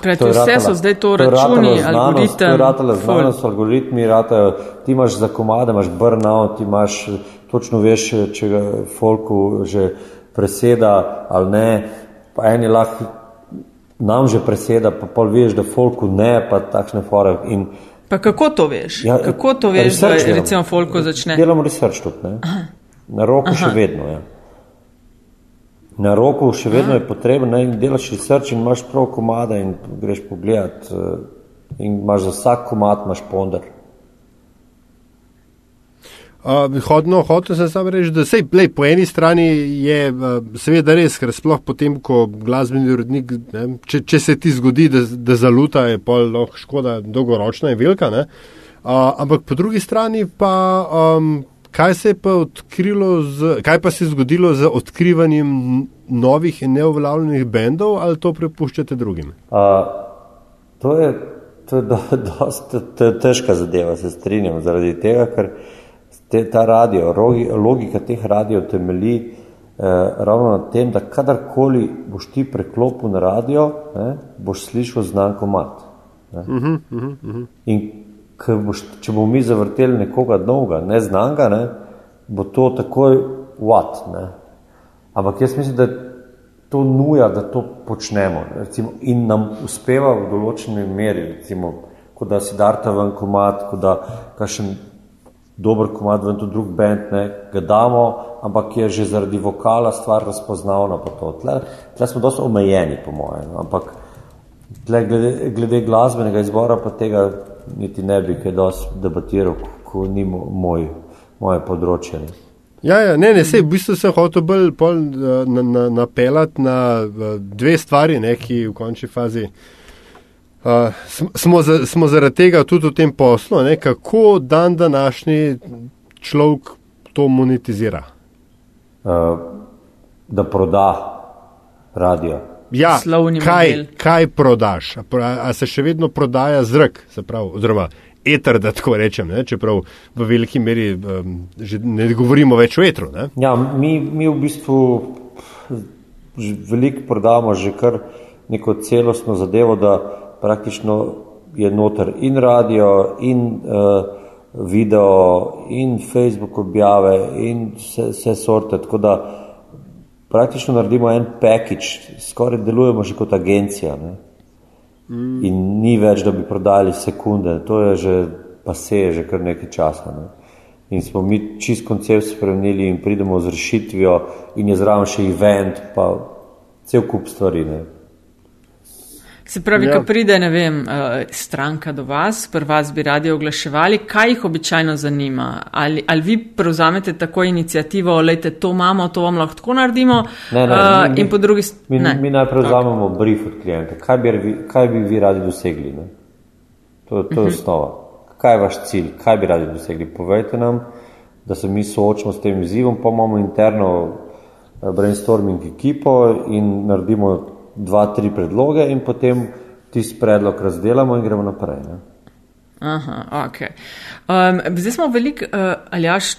Speaker 2: Pravi,
Speaker 3: To je
Speaker 2: vse so zdaj to
Speaker 3: to
Speaker 2: računi,
Speaker 3: znanost, To je ratala
Speaker 2: ful.
Speaker 3: znanost, algoritmi, ratajo, ti imaš za komade, imaš burnout, ti imaš, točno veš, če ga folku že preseda ali ne, pa eni lahko nam že preseda, pa pol veš, da folku ne, pa takšne fore. In,
Speaker 2: Pa kako to veš?
Speaker 3: ja,
Speaker 2: kako to veš, da recimo Folko začne?
Speaker 3: Delamo research tudi, ne? Na roku Aha. še vedno, ja. Na roku še vedno je potrebno, ne, delaš research in imaš prav komade in greš pogledat eh, in imaš za vsak komad imaš ponder.
Speaker 1: Uh, hodno, hotel sem samo reči, da sej, lej, po eni strani je uh, seveda res, ker sploh potem, ko glasbeni urednik, ne, če, če se ti zgodi, da, da zaluta, je pol lahko škoda dolgoročna in velika. Ne, uh, ampak po drugi strani pa, um, kaj se je pa odkrilo, z, kaj pa se je zgodilo z odkrivanjem novih in neuveljavljenih bendov, ali to prepuščate drugim?
Speaker 3: Uh, to je, to je do, dosta to je težka zadeva, se strinjam, zaradi tega, ker te, ta radio, rogi, logika teh radio temelji eh, ravno na tem, da kadarkoli boš ti preklopil na radio, ne, boš slišal znan komat. Ne. Uh -huh, uh -huh. In ker boš, če bomo mi zavrteli nekoga novega, neznanga, ne, bo to takoj what. Ne. Ampak jaz mislim, da to nuja, da to počnemo. Recimo, in nam uspeva v določeni meri, recimo, ko da si darta ven komat, ko da kakšen dober komad ven to drug band, ne, ga damo, ampak je že zaradi vokala stvar razpoznavna pa to. Tle, tle smo dosti omejeni, po mojem, ampak tle glede, glede glasbenega izbora pa tega niti ne bi kaj dosti debatiral, ko, ni mo- moj, moje področje. Ne.
Speaker 1: Ja, ja, ne, ne, sej, v bistvu sem hotel bolj pol, eh, na, na, napeljati na eh, dve stvari, ne, ki v končni fazi. Uh, smo, za, smo zaradi tega tudi v tem poslu, ne, kako dan današnji človek to monetizira.
Speaker 3: Uh, da proda radio.
Speaker 1: Ja,
Speaker 2: Poslovni
Speaker 1: kaj,
Speaker 2: model.
Speaker 1: kaj prodaš? A, a se še vedno prodaja zrak, se pravi, oziroma eter, da tako rečem, ne, čeprav v veliki meri um, že ne govorimo več o etru. Ne.
Speaker 3: Ja, mi, mi v bistvu že veliko prodamo, že kar neko celostno zadevo, da praktično je noter in radio, in uh, video, in Facebook objave, in vse, vse sorte. Tako da praktično naredimo en package, skoraj delujemo že kot agencija. Ne? In ni več, da bi prodali sekunde, to je že pa se je že kar nekaj časa. Ne? In smo mi čist koncept spremenili in pridemo z rešitvijo, in je zraven še event, pa cel kup stvari. Ne?
Speaker 2: Se pravi,
Speaker 1: Ja.
Speaker 2: ko pride, ne vem, eh, stranka do vas, pri vas bi radi oglaševali, kaj jih običajno zanima? Ali, ali vi prevzamete tako inicijativo, lejte, to imamo, to vam lahko naredimo?
Speaker 3: Ne, ne,
Speaker 2: eh,
Speaker 3: mi-
Speaker 2: in po drugi
Speaker 3: Mi,
Speaker 2: strani.
Speaker 3: mi najprej vzamemo brief od klienta, kaj bi, kaj bi vi radi dosegli. Ne? To, to je osnova. Kaj je vaš cilj, kaj bi radi dosegli? Povejte nam, da se mi soočimo s tem izzivom, pa imamo interno eh, brainstorming ekipo in naredimo dva, tri predloge in potem tisti predlog razdelamo in gremo naprej. Ne?
Speaker 2: Aha, ok. Um, zdaj smo veliko, uh, Aljaš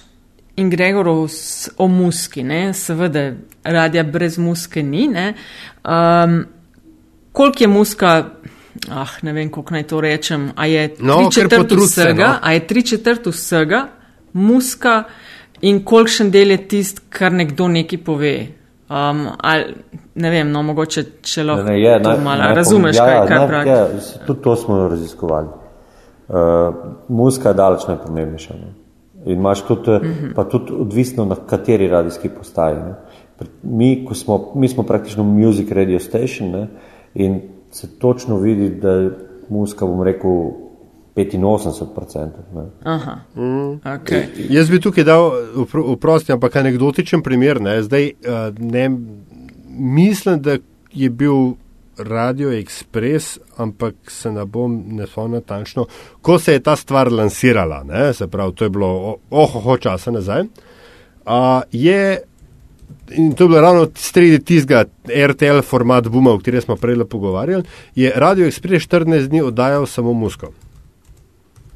Speaker 2: in Gregorov o muski, ne? seveda, radija brez muske ni. ne. Um, koliko je muska, ah, ne vem, kako naj to rečem, a je
Speaker 1: No,
Speaker 2: tri četrt vsega,
Speaker 1: no.
Speaker 2: a je tri četrt vsega muska in kolikšen del je tist, kar nekdo neki pove. Um, ali, ne vem, no, mogoče če lahko
Speaker 3: Ne, ne, je,
Speaker 2: to
Speaker 3: naj-
Speaker 2: malo
Speaker 3: naj
Speaker 2: razumeš,
Speaker 3: povem,
Speaker 2: kaj,
Speaker 3: ja,
Speaker 2: kaj
Speaker 3: ja,
Speaker 2: pravi.
Speaker 3: Ja, tudi to smo raziskovali. Uh, muzika je daleč najpomembnejša. Ne? In imaš tudi, uh
Speaker 2: Mhm.
Speaker 3: -huh. pa tudi odvisno na kateri radijski postaji. Ne? Mi, smo, mi smo praktično music radio station ne? in se točno vidi, da je muzika, bom rekel, 85%. Ne?
Speaker 2: Aha, okay.
Speaker 1: Jaz bi tukaj dal vprosti, ampak anekdotičen primer. Ne, Zdaj, eh, ne, mislim, da je bil Radio Express, ampak se ne bom ne spomnil natančno, ko se je ta stvar lansirala, ne, se pravi, to je bilo ohoho časa nazaj. A, je, in to je bilo ravno sredi tistega RTL format Buma, o katerem smo prej pogovarjali, je Radio Express 14 dni oddajal samo musko.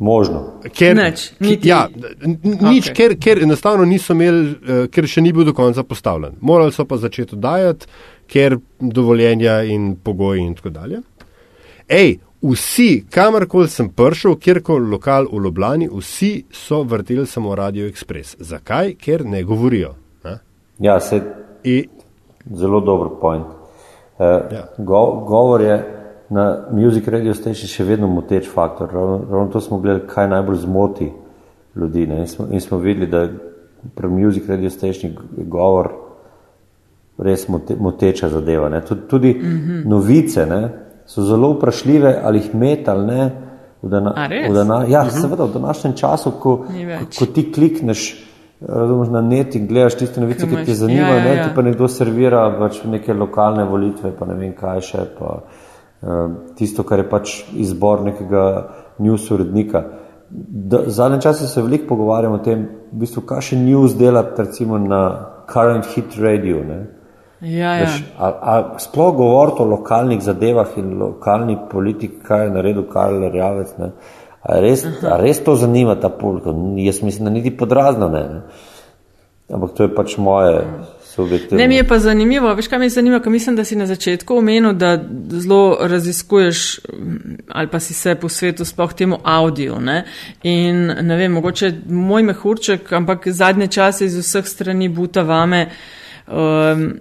Speaker 3: Možno.
Speaker 1: Ker,
Speaker 2: Nič,
Speaker 1: ki-
Speaker 2: niti-
Speaker 1: ja, nič,
Speaker 2: Okej.
Speaker 1: ker, ker enostavno niso imeli, eh, ker še ni bil do konca postavljen. Morali so pa začeti dajati, ker dovoljenja in pogoji in tako dalje. Ej, vsi, kamorkoli sem prišel, kjerkoli lokal v Ljubljani, vsi so vrteli samo Radio Express. Zakaj? Ker ne govorijo. Ne?
Speaker 3: Ja, se
Speaker 1: In,
Speaker 3: Zelo dober point. Uh,
Speaker 1: ja.
Speaker 3: go, govor je na Music Radio Station še vedno moteč faktor. Ravno, ravno to smo gledali, kaj najbolj zmoti ljudi. Ne? In, smo, in smo videli, da pri Music Radio Station je govor res mote, moteča zadeva. Ne? Tudi, tudi mm -hmm. novice ne? so zelo vprašljive, ali jih met ali ne. V dana, v dana, ja, uh -huh. seveda v današnjem času, ko, ko, ko ti klikneš razumeš, na net in gledaš tiste novice, ki te zanimajo,
Speaker 2: ja, ja,
Speaker 3: ne,
Speaker 2: ja.
Speaker 3: ti pa nekdo servira pač neke lokalne volitve, pa ne vem kaj še, pa tisto, kar je pač izbor nekega news urednika. Zadnje čase se veliko pogovarjamo o tem, v bistvu, kaj še news delati recimo na current hit radio. Ne?
Speaker 2: Ja, ja.
Speaker 3: Veš, a, a sploh govoriti o lokalnih zadevah in lokalni politiki, kaj je naredil Karl Rjavec. Ne? A res, a res to zanima ta publika? Jaz mislim, da niti podrazno ne. ne? Ampak to je pač moje subjektivno.
Speaker 2: Ne, mi je pa zanimivo, veš kaj mi je zanimivo, ker mislim, da si na začetku omenil, da zelo raziskuješ mm, ali pa si se po svetu sploh temu audio. Ne? In ne vem, mogoče moj mehurček, ampak zadnje čase iz vseh strani buta vame. Um,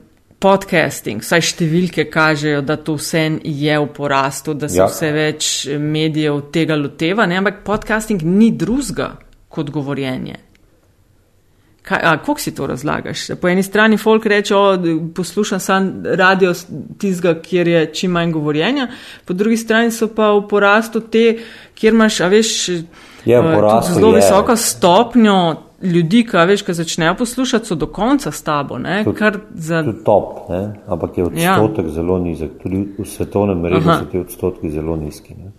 Speaker 2: Podcasting, vsaj številke kažejo, da to vse je v porastu, da se ja.
Speaker 3: Ja.
Speaker 2: vse več medijev tega loteva, ne? ampak podcasting ni drugega kot govorjenje. Kaj, a, kako si to razlagaš? Po eni strani folk reče, o, poslušam sam radio tizga, kjer je čim manj govorjenja, po drugi strani so pa v porastu te, kjer imaš, a veš,
Speaker 3: Je, v
Speaker 2: eh, zelo
Speaker 3: je.
Speaker 2: visoko stopnjo ljudi, ki, veš, ki začnejo poslušati, so do konca s tabo, ne? Kar za.
Speaker 3: tudi top, ne? ampak je odstotek ja. zelo nizek. Tudi v svetovnem
Speaker 2: Aha.
Speaker 3: so ti odstotki zelo nizki. Ne?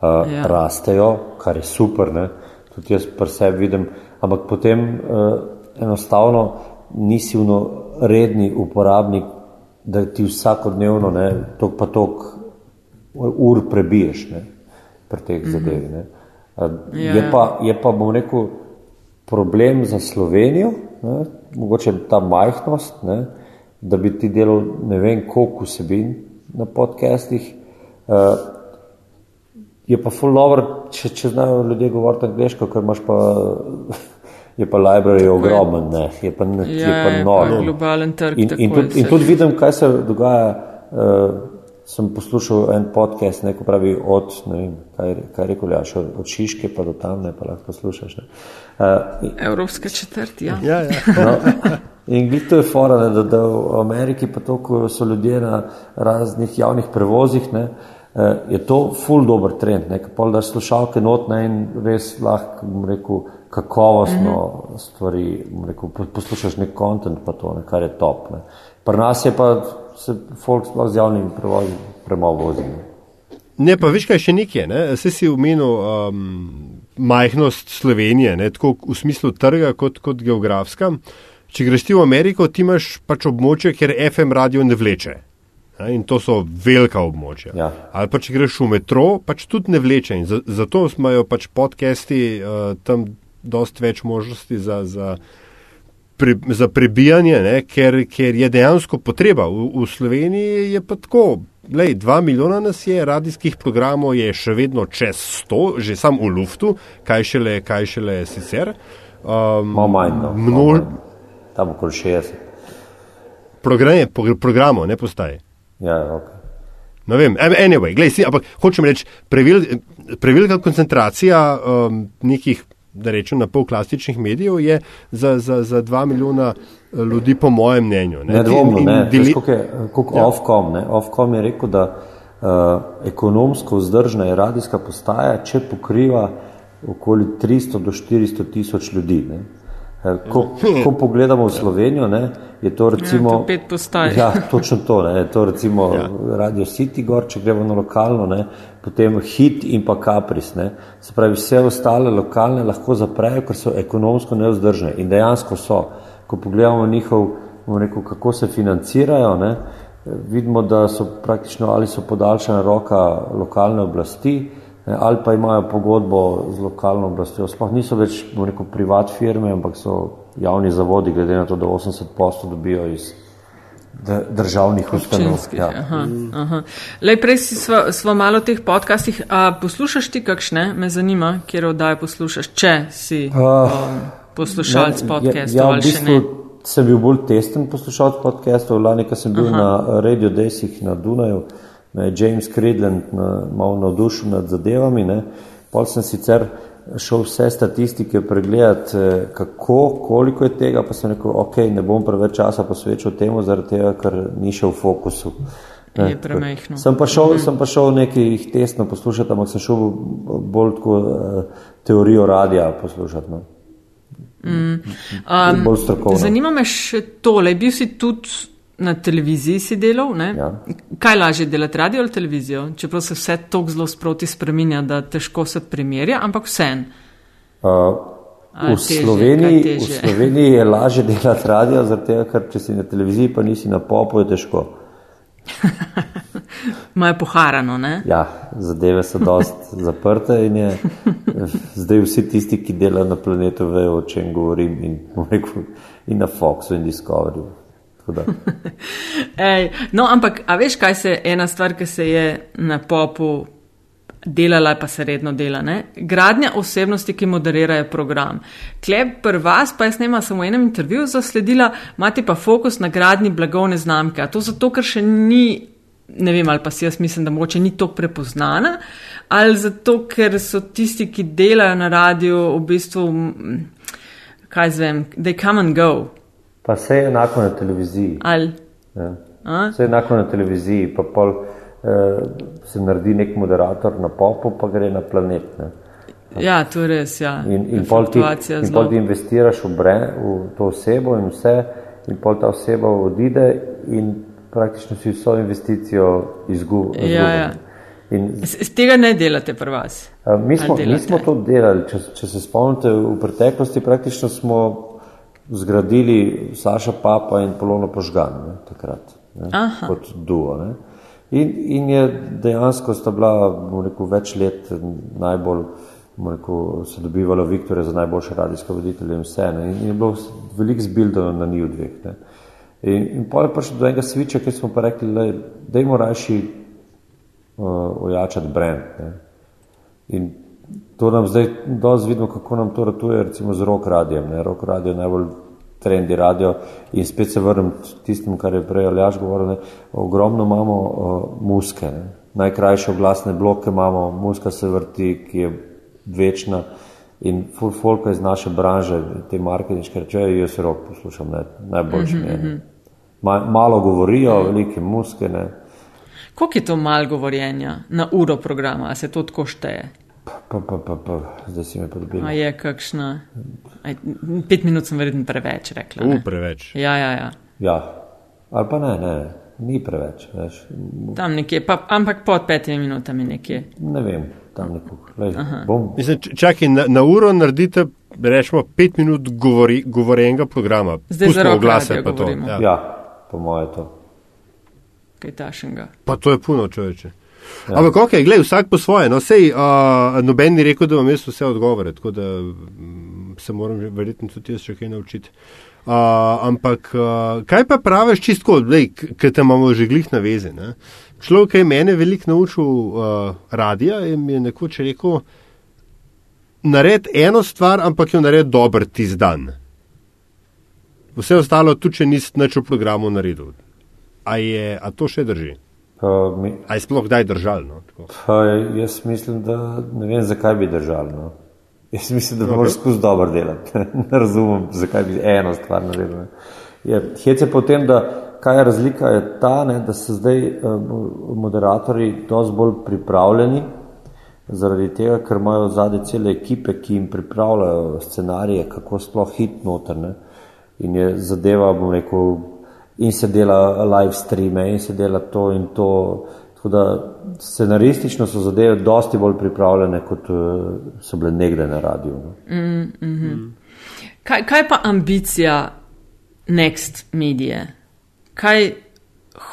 Speaker 3: Uh,
Speaker 2: Ja.
Speaker 3: ja. Rastejo, kar je super, ne? tudi jaz pri sebi vidim, ampak potem uh, enostavno nisi vno redni uporabnik, da ti vsakodnevno ne, tok pa tok ur prebiješ ne, pri teh mm -hmm. Uh,
Speaker 2: Ja,
Speaker 3: je, pa, je pa, bom rekel, problem za Slovenijo, ne, mogoče ta majhnost, ne, da bi ti delal ne vem koliko vsebin na podcastih. Uh, je pa full over, če, če znajo ljudje govoriti angliško, ker imaš pa, je pa library ogromen, ne, je pa, ne,
Speaker 2: Ja,
Speaker 3: je pa
Speaker 2: je pa
Speaker 3: noro.
Speaker 2: globalen trg,
Speaker 3: In,
Speaker 2: tako
Speaker 3: in,
Speaker 2: je
Speaker 3: tudi, in tudi vidim, kaj se dogaja. Uh, sem poslušal en podcast, neko pravi od, ne vem, kaj, je- kaj je rekel, ja, od, Šiške pa do tam, ne pa lahko poslušaš. Ne. Uh,
Speaker 2: Evropska četrt, ja.
Speaker 1: ja, ja.
Speaker 3: No, in to je fora, ne, da, da v Ameriki pa to, ko so ljudje na raznih javnih prevozih, ne, eh, je to full dober trend, ne, pol daš slušalke not ne, in res lahko, bom rekel, kakovostno mm -hmm. stvari, bom rekel, po- poslušaš nek kontent pa to, ne, kar je top. Ne. Pri nas je pa se folk sploh z javnimi prevozi premalo vozi. Ne.
Speaker 1: Ne, pa veš kaj še nekje, ne? Vse si omenil um, majhnost Slovenije, ne? tako v smislu trga kot, kot geografska. Če greš ti v Ameriko, ti imaš pač območje, kjer FM radio ne vleče. Ne? In to so velika območja.
Speaker 3: Ja.
Speaker 1: Ali pa če greš v metro, pač tudi ne vleče. In za, zato imajo pač podcasti uh, tam dost več možnosti za. za Pre, za prebijanje, ne, ker, ker je dejansko potreba. V, v Sloveniji je pa tako, lej, dva milijona nas je, radijskih programov je še vedno čez sto, že sam v luftu, kaj šele, kaj šele sicer. Um,
Speaker 3: Malo manj, no.
Speaker 1: množ-.
Speaker 3: Tam okoli 60.
Speaker 1: programe, progr- programov, ne postaje.
Speaker 3: Ja, ok.
Speaker 1: Ne vem, Em- anyway, glej, si, ampak hočem reči, previl, prevelika koncentracija um, nekih, da rečem, na pol klasičnih medijev je za, za, za dva milijona eh, ljudi, po mojem mnenju. Ne,
Speaker 3: Nedvomno,
Speaker 1: In- in
Speaker 3: ne.
Speaker 1: deli-
Speaker 3: je, koliko ja. Ofcom, ne. Ofcom je rekel, da uh, ekonomsko vzdržna je radijska postaja, če pokriva okoli 300 do 400 tisoč ljudi. Ne. Eh, Ko, ko pogledamo v Slovenijo, ne, je to recimo.
Speaker 2: to pet postaj.
Speaker 3: Ja, točno to. Ne, to recimo ja. Radio City, gor, če gremo na lokalno, ne, potem Hit in pa Capris. Ne. Se pravi, vse ostale lokalne lahko zaprejo, ker so ekonomsko neuzdržne. In dejansko so. Ko pogledamo njihov, bom rekel, kako se financirajo, ne, vidimo, da so praktično ali so podaljšana roka lokalne oblasti, ali pa imajo pogodbo z lokalno oblastjo. Sploh niso več bom rekel, privat firme, ampak so javni zavodi, glede na to, da 80 posto dobijo iz državnih ustanov.
Speaker 2: Občinskih, aha, aha. Lej, prej si sva, sva malo teh podcastih. A poslušaš ti kakšne? Me zanima, kjer oddaje poslušaš, če si um, poslušalec podcastov
Speaker 3: ja,
Speaker 2: ali
Speaker 3: v
Speaker 2: še
Speaker 3: bistvu
Speaker 2: ne.
Speaker 3: sem bil bolj testen poslušalec podcastov. Lani, ko sem bil Aha. na Radio Desih na Dunaju, me je James Cridland na, malo navdušil nad zadevami. Ne. Pol sem sicer šel vse statistike pregledati, eh, kako, koliko je tega, pa sem rekel, ok, ne bom preveč časa posvečal temu, zaradi tega, ker ni šel v fokusu.
Speaker 2: Je premehno.
Speaker 3: Sem pa šel, sem pa šel nekaj testno poslušati, ampak sem šel bolj tako uh, teorijo radija poslušati. No.
Speaker 2: Um,
Speaker 3: bolj strokovno.
Speaker 2: Zanima me še tole. Bil si tudi na televiziji si delal, ne?
Speaker 3: Ja.
Speaker 2: Kaj lažje delati, radio ali televizijo? Čeprav se vse tako zelo sproti spreminja, da težko se primerja, ampak vsem.
Speaker 3: Uh, v,
Speaker 2: težje,
Speaker 3: Sloveniji, v? Sloveniji je lažje delati radio, tega, ker če si na televiziji, pa nisi na popu, je težko.
Speaker 2: Imajo poharano, ne?
Speaker 3: Ja, zadeve so dost zaprte in je zdaj vsi tisti, ki delajo na planetu, vejo, o čem govorim in, rekel, in na Foxu in Discoveryju.
Speaker 2: Ej, no, ampak, a veš, kaj se ena stvar, ki se je na popu delala, pa se redno dela, ne? Gradnja osebnosti, ki moderirajo program. Klep pri vas, pa jaz nema samo v enem intervjuju zasledila, imate pa fokus na gradnji blagovne znamke. A to zato, ker še ni, ne vem, ali pa si jaz mislim, da mogoče ni to prepoznana, ali zato, ker so tisti, ki delajo na radiju, v bistvu, kaj zvem, they come and go.
Speaker 3: Pa vse je enako na televiziji.
Speaker 2: Ali,
Speaker 3: Ja.
Speaker 2: a?
Speaker 3: Vse je enako na televiziji, pa pol eh, se naredi nek moderator na popu, pa gre na planet. Ne.
Speaker 2: Ja, to je res, ja.
Speaker 3: In, in, pol ti, in pol ti investiraš v, bre, v to osebo in vse, in pol ta oseba odide in praktično si vso investicijo izgubi.
Speaker 2: Ja, ja.
Speaker 3: In,
Speaker 2: Z tega ne delate pri vas.
Speaker 3: a, mi, smo, mi smo to delali, če, če se spomnite, v preteklosti praktično smo zgradili Saša Papa in Polono Požgan ne, takrat, ne,
Speaker 2: Aha.
Speaker 3: kot duo. Ne. In, in je dejansko sta bila rekel, več let najbolj, rekel, se dobivalo Viktorje za najboljše radijske voditelje in vse. Ne. In je bilo veliko zbildano na njih dveh. Ne. In, in pol je prišlo do enega sviča, ki smo pa rekli, da jim rajši uh, ojačati brand. Ne. In to nam zdaj dosti vidimo, kako nam to ratuje, recimo z rock radijem. Ne. Rock radio je najbolj trendi radio in spet se vrnem k tistemu, kar je prej Aljaš govoril, ne. ogromno imamo uh, muske, ne. najkrajše oglasne bloke imamo, muska se vrti, ki je večna in full folka iz naše branže, te marketinške reče, jaz se rock poslušam, ne, najboljši mi je. Ma, malo govorijo, velike muske, ne.
Speaker 2: Koliko je to mal govorjenja na uro programa, a se to tako šteje?
Speaker 3: Pa, pa, pa, pa, zdaj si me podbil.
Speaker 2: A je kakšna? Aj, pet minut sem verjetno preveč rekla.
Speaker 1: U,
Speaker 2: Ne?
Speaker 1: preveč.
Speaker 2: Ja, ja, ja.
Speaker 3: Ja, ali pa ne, ne, ni preveč, veš.
Speaker 2: Tam nekje, pa, ampak pod petimi minutami nekje.
Speaker 3: Ne vem, tam nekako.
Speaker 1: Mislim, čakaj, na, na uro naredite, rečemo, pet minut govori, govorenega programa.
Speaker 2: Zdaj za
Speaker 1: Pustimo
Speaker 2: rock
Speaker 1: oglase pa to.
Speaker 2: govorimo.
Speaker 1: Ja.
Speaker 3: ja, po moje to.
Speaker 2: Kaj tašenga.
Speaker 1: Pa to je puno, človeče. Ja. Ampak, ok, gledaj, vsak po svoje. No, sej, uh, noben ni rekel, da vam jaz vse odgovore, tako da mm, se moram verjetno tudi jaz še kaj naučiti. Uh, ampak, uh, kaj pa praviš čisto, ker te imamo že glih na vezi? Ne? Človek, je mene veliko naučil uh, radija, je mi je nekoč rekel, naredi eno stvar, ampak jo naredi dober tisti dan. Vse ostalo, tudi če nisi nič v programu naredil. A, je, a to še drži?
Speaker 3: Pa, mi,
Speaker 1: A je sploh kdaj držal? No?
Speaker 3: Pa jaz mislim, da ne vem, zakaj bi držali. No. Jaz mislim, da okay. moraš skozi dobro delati. ne razumem, zakaj bi eno stvar naredil. hec je potem, da kaj je razlika, je ta, ne, da so zdaj uh, moderatorji dosti bolj pripravljeni, zaradi tega, ker imajo zadnje cele ekipe, ki jim pripravljajo scenarije, kako sploh hit noter. Ne. In je zadeva, bom rekel, in se dela live streame, in se dela to in to. Tako da scenaristično so zadeve dosti bolj pripravljene, kot uh, so bile nekdaj na radiju. No.
Speaker 2: Kaj, kaj pa ambicija Next Media? Kaj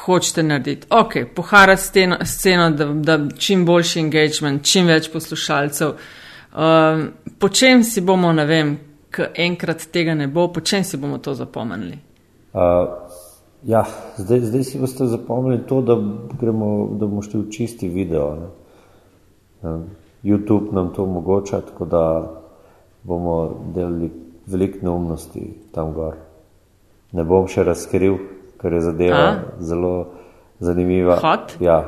Speaker 2: hočete narediti? Ok, poharati sceno, sceno da, da čim boljši engagement, čim več poslušalcev. Um, po čem si bomo, ne vem, ker enkrat tega ne bo, po čem si bomo to zapomnili?
Speaker 3: Uh, ja, zdaj, zdaj si boste zapomnili to, da, gremo, da bomo šli v čisti video. Ne. Um, YouTube nam to omogoča, tako da bomo delali veliko neumnosti tam gor. Ne bom še razkril, ker je zadeva
Speaker 2: A?
Speaker 3: zelo zanimiva.
Speaker 2: Hot?
Speaker 3: Ja,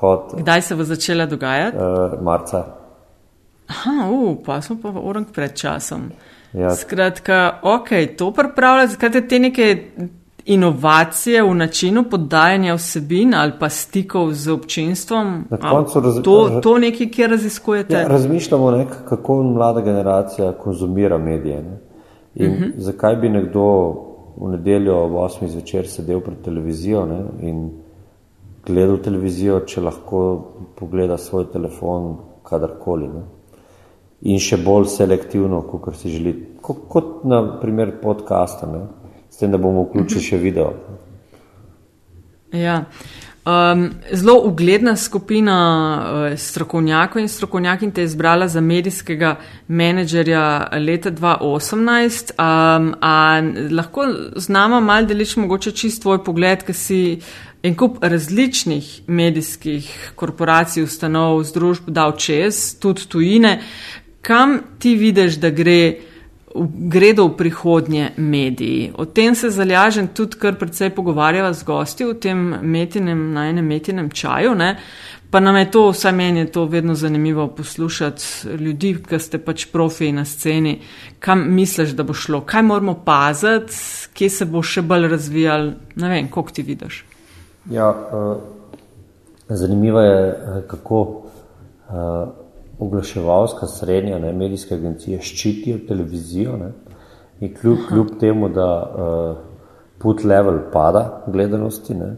Speaker 3: hot.
Speaker 2: Kdaj se bo začela dogajati?
Speaker 3: Uh, marca.
Speaker 2: Aha, uh, pa smo pa v orang pred časom.
Speaker 3: Ja.
Speaker 2: Skratka, ok, to pripravlja, skratka, te neke inovacije v načinu podajanja vsebin ali pa stikov z občinstvom.
Speaker 3: Raz-
Speaker 2: to, to nekaj, kjer raziskujete.
Speaker 3: Ja, razmišljamo, ne, kako mlada generacija konzumira medije. Ne. In uh -huh. zakaj bi nekdo v nedeljo ob 8. zvečer sedel pred televizijo ne, in gledal televizijo, če lahko pogleda svoj telefon kadarkoli. Ne. In še bolj selektivno, kot si želi. Kot, kot na primer podcasta, ne. S tem, da bomo vključili še video.
Speaker 2: Ja. Um, zelo ugledna skupina uh, strokovnjakov in strokovnjakin te je izbrala za medijskega menedžerja leta 2018. Um, a lahko z nama mal deliš mogoče čist tvoj pogled, ker si en kup različnih medijskih korporacij, ustanov, združb dal čez, tudi tujine. Kam ti vidiš, da gre? Gredo v prihodnje mediji. O tem se zalažem tudi, kar predvsej pogovarjava z gosti v tem metinem, na enem metinem čaju. Ne? Pa nam je to, vsaj meni je to vedno zanimivo poslušati ljudi, ki ste pač profi na sceni, kam misliš, da bo šlo, kaj moramo paziti, kje se bo še bolj razvijal, ne vem, koliko ti vidiš.
Speaker 3: Ja, uh, zanimivo je, eh, kako uh, oglaševalska srednja, ne, medijske agencije ščitijo televizijo ne, in kljub, kljub temu, da uh, put level pada gledanosti, ne,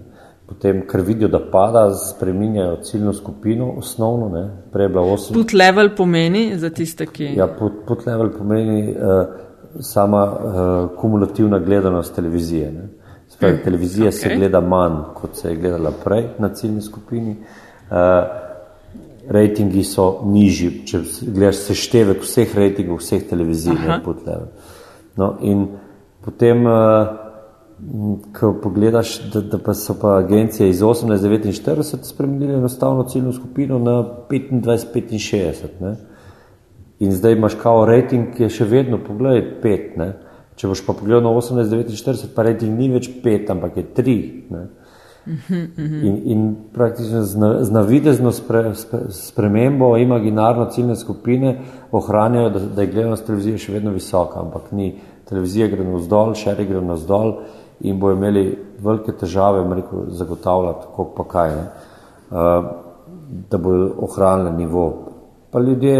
Speaker 3: potem, ker vidijo, da pada, spreminjajo ciljno skupino, osnovno, ne, prej je bila 8.
Speaker 2: Put level pomeni za tiste, ki.
Speaker 3: Ja, put, put level pomeni uh, sama uh, kumulativna gledanost televizije. Ne. Spravi, televizija okay. se gleda manj, kot se je gledala prej na ciljni skupini. Uh, Rejtingi so nižji, če gledaš seštevek vseh rejtingov, vseh televizij, ne pod level. No, in potem, uh, ko pogledaš, da, da pa so pa agencije iz 1849 spremenili enostavno ciljno skupino na 25-65. ne. In zdaj imaš kao rejting, ki je še vedno, pogledaj, 5. Ne. Če boš pa pogledal na 1849, pa rejting ni več 5, ampak je 3. Ne. In, in praktično z, na, z navidezno spre, spre, spremembo imaginarno ciljne skupine ohranjajo, da, da je gledanost televizije še vedno visoka, ampak ni. Televizija gre navzdol, šeri gre navzdol in bojo imeli velike težave, rekel, zagotavljati, kako pa kaj, ne, uh, da bojo ohranili nivo. Pa ljudje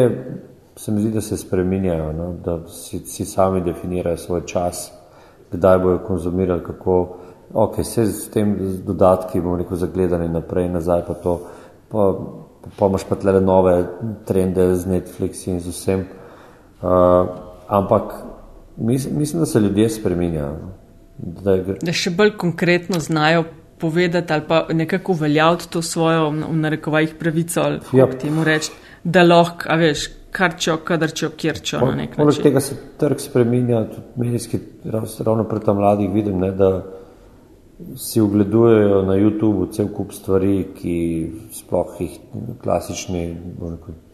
Speaker 3: se mi zdi, da se spreminjajo, no, da si, si sami definirajo svoj čas, kdaj bojo konzumirali, kako. Ok, vse s tem z dodatki bomo rekel zagledani naprej, nazaj pa to, pa, pa imaš pa tle nove trende z Netflixi in z vsem. Uh, ampak mis, mislim, da se ljudje spreminjajo. Da je,
Speaker 2: da še bolj konkretno znajo povedati ali pa nekako uveljaviti to svojo, v narekovajih, pravico ali kako
Speaker 3: Ja.
Speaker 2: ja. temu reči, da lahko, a veš, kar čo, kadar čo, kjer čo
Speaker 3: Poleg tega se trg spreminja, tudi medijski, rav- ravno pred tam mladih vidim, ne, da si ogledujejo na YouTubu cel kup stvari, ki sploh jih klasični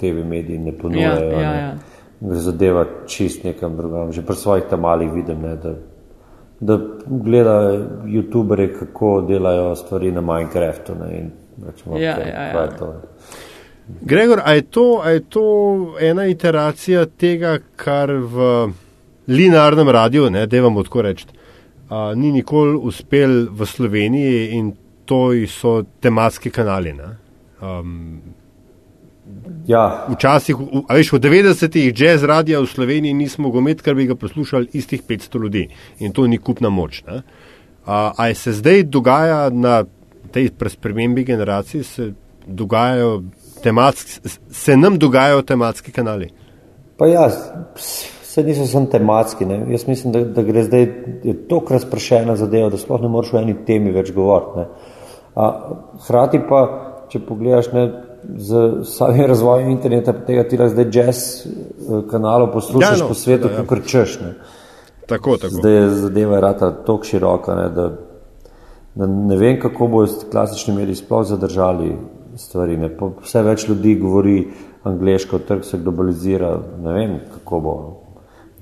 Speaker 3: TV mediji ne ponujajo.
Speaker 2: Ja, ja, ja.
Speaker 3: gre zadeva čist nekam drugam. Že pri svojih tam malih vidim, ne, da, da gledajo YouTubere, kako delajo stvari na Minecraftu. Ne, in, rečemo,
Speaker 2: Ja,
Speaker 3: okay,
Speaker 2: ja, ja.
Speaker 3: to.
Speaker 1: Gregor, a je, to, a je to ena iteracija tega, kar v linearnem radiju, ne, da vam tako reči, a, ni nikoli uspel v Sloveniji in to so tematski kanali. Ne? Um,
Speaker 3: Ja,
Speaker 1: včasih, v- a veš, v 90-ih jazz radija v Sloveniji nismo mogli imeti, ker bi ga poslušali istih 500 ljudi in to ni kupna moč. Ne? A, a se zdaj dogaja na tej spremembi generacij, se, dogajajo tematski, se nam dogajajo tematski kanali.
Speaker 3: Pa ja, vse niso samo tematski. Ne. Jaz mislim, da, da gre zdaj tako razpršena zadeva, da sploh ne moreš o eni temi več govoriti. Hrati pa, če pogledaš ne, z samim razvojem interneta, tega ti lahko zdaj jazz eh, kanalov poslušaš
Speaker 1: Ja, no,
Speaker 3: no, po svetu,
Speaker 1: seveda, ja.
Speaker 3: kot češ. Ne.
Speaker 1: Tako, tako.
Speaker 3: Zdaj je zadeva rata tako široka, ne, da, da ne vem, kako bodo klasični mediji sploh zadržali stvari. Ne. Vse več ljudi govori angliško, trg se globalizira, ne vem, kako bo.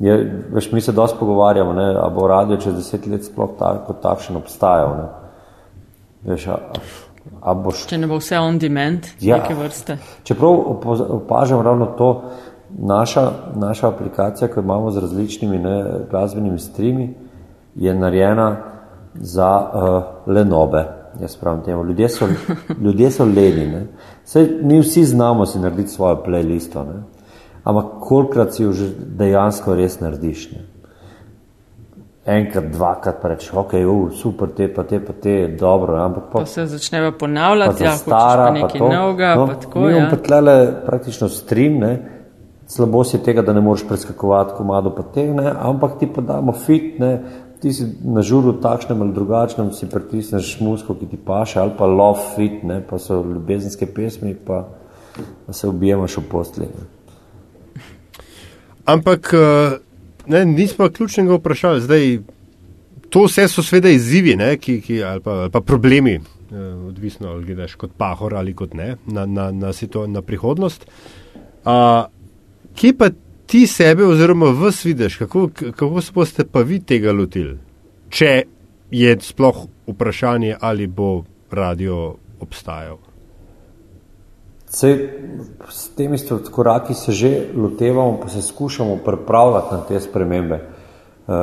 Speaker 3: Je, veš, mi se dosti pogovarjamo, ne, a bo radio čez deset let sploh ta, kot takšen obstajal. Ne. Veš, a, a boš
Speaker 2: Če ne bo vse on demand,
Speaker 3: Ja.
Speaker 2: neke vrste.
Speaker 3: Čeprav opažam ravno to, naša, naša aplikacija, ki jo imamo z različnimi ne, glasbenimi streami, je narejena za uh, lenobe. Jaz pravim temu. Ljudje so, ljudje so leni. Ne. Saj mi vsi znamo si narediti svojo playlisto, ne. Ampak kolikrat si jo že dejansko res narediš. Ne. Enkrat, dvakrat pa rečeš, ok, uh, super, te pa te pa te, dobro, ampak pa
Speaker 2: Pa se začneva ponavljati, ja,
Speaker 3: stara,
Speaker 2: pa nekaj novega,
Speaker 3: no,
Speaker 2: pa tako.
Speaker 3: mi
Speaker 2: Ja.
Speaker 3: imamo pa tlele praktično stream, ne. slabost je tega, da ne moreš preskakovati komado pa te, ne, ampak ti pa damo fit, ne. ti si na žuru takšnem ali drugačnem, si pritisneš musko, ki ti paše, ali pa love fit, ne, pa so ljubezenske pesmi, pa, pa se ubijemaš v postelji.
Speaker 1: Ampak eh, ne, nismo ključnega vprašali. Zdaj, to vse so sveda izzivi ne, ki, ki, ali, pa, ali pa problemi, eh, odvisno ali gledaš kot pahor ali kot ne, na, na, na, situ, na prihodnost. A, kje pa ti sebe oziroma vas vidiš, kako, kako se boste pa vi tega lotili, če je sploh vprašanje, ali bo radio obstajal?
Speaker 3: Sej, s temi koraki se že lotevamo, pa se skušamo pripravljati na te spremembe. Uh,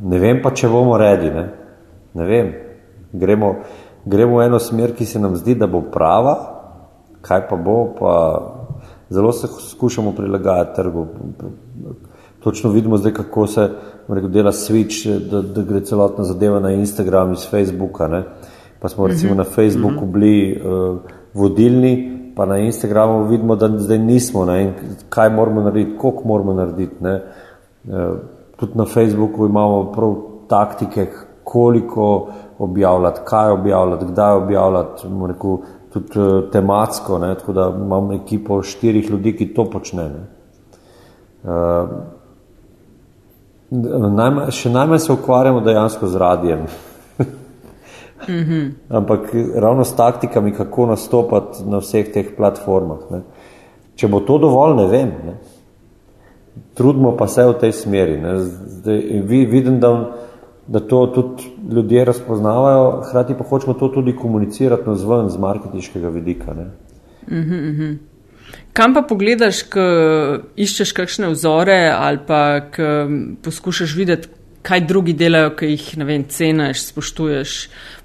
Speaker 3: ne vem pa, če bomo redi. Ne, ne vem. Gremo, gremo v eno smer, ki se nam zdi, da bo prava, kaj pa bo, pa zelo se skušamo prilagajati trgu. Točno vidimo zdaj, kako se rekel, dela switch, da, da gre celotna zadeva na Instagram iz Facebooka. Ne. Pa smo recimo na Facebooku bili uh, vodilni, pa na Instagramu vidimo, da zdaj nismo. Ne, kaj moramo narediti, koliko moramo narediti. Ne. Uh, tudi na Facebooku imamo prav taktike, koliko objavljati, kaj objavljati, kdaj objavljati, rekel, tudi uh, tematsko. Ne, tako da imam ekipo štirih ljudi, ki to počne. Ne. Uh, najmanj, še najmanj se ukvarjamo dejansko z radijem. Ampak ravno s taktikami, kako nastopati na vseh teh platformah. Ne. Če bo to dovolj, ne vem. Ne. Trudimo pa se v tej smeri. Ne. Zdaj, vi, vidim, da, da to tudi ljudje razpoznavajo, hkrati pa hočemo to tudi komunicirati na zven z marketinškega vidika. Ne.
Speaker 2: Kam pa pogledaš, ko iščeš kakšne vzore ali pa ko poskušaš videti, kaj drugi delajo, ki jih ne vem, ceniš, spoštuješ,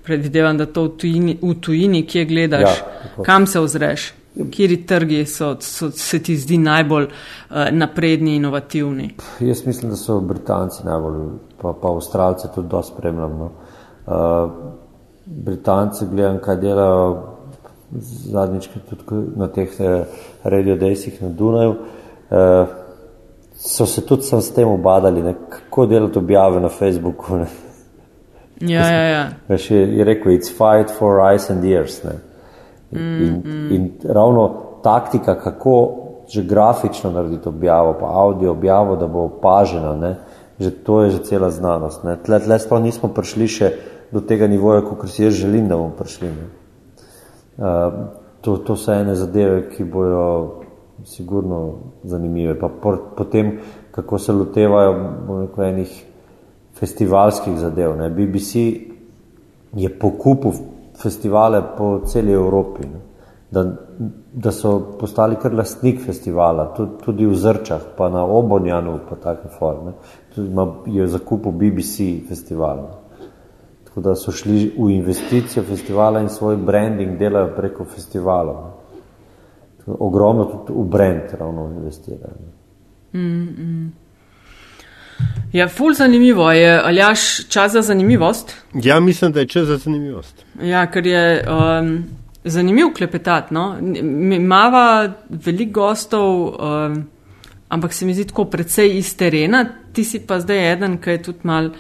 Speaker 2: predvidevam, da to v tujini, v tujini kje gledaš,
Speaker 3: Ja, tako.
Speaker 2: kam se ozreš, kjeri trgi so, so, se ti zdi najbolj uh, napredni, inovativni.
Speaker 3: Jaz mislim, da so Britanci najbolj, pa, pa Avstralce tudi dosti spremljam. No. Uh, Britanci gledam, kaj delajo zadnjič tudi na teh eh, radio dejsih na Dunaju. Uh, so se tudi sam s tem obadali, ne, kako delati objave na Facebooku. Ne.
Speaker 2: Ja, ja, ja.
Speaker 3: Veš, je, je rekel, it's fight for eyes and ears. Ne. In, in ravno taktika, kako že grafično narediti objavo, pa audio objavo, da bo opažena, ne, že to je že cela znanost. Ne. Tle, tle sploh nismo prišli še do tega nivoja, kot si jaz želim, da bomo prišli. Ne. Uh, to, to so ene zadeve, ki bojo sigurno zanimive. Pa potem, kako se lotevajo rekel, enih festivalskih zadev. Ne. BBC je pokupil festivale po celi Evropi. Ne. Da, da so postali kar lastnik festivala, tudi, tudi v Zrčah, pa na Obonjanu, pa take forme. Tudi je zakupil BBC festival. Tako da so šli v investicijo festivala in svoj branding delajo preko festivalov ogromno tudi v brend ravno investirajo.
Speaker 2: Mm, mm. Ja, ful zanimivo je, ali jaš čas za zanimivost?
Speaker 1: Ja, mislim, da je čas za zanimivost.
Speaker 2: Ja, ker je um, zanimiv klepetat. No? Mava veliko gostov, um, ampak se mi zdi tako precej iz terena, ti si pa zdaj eden, ki je tudi mal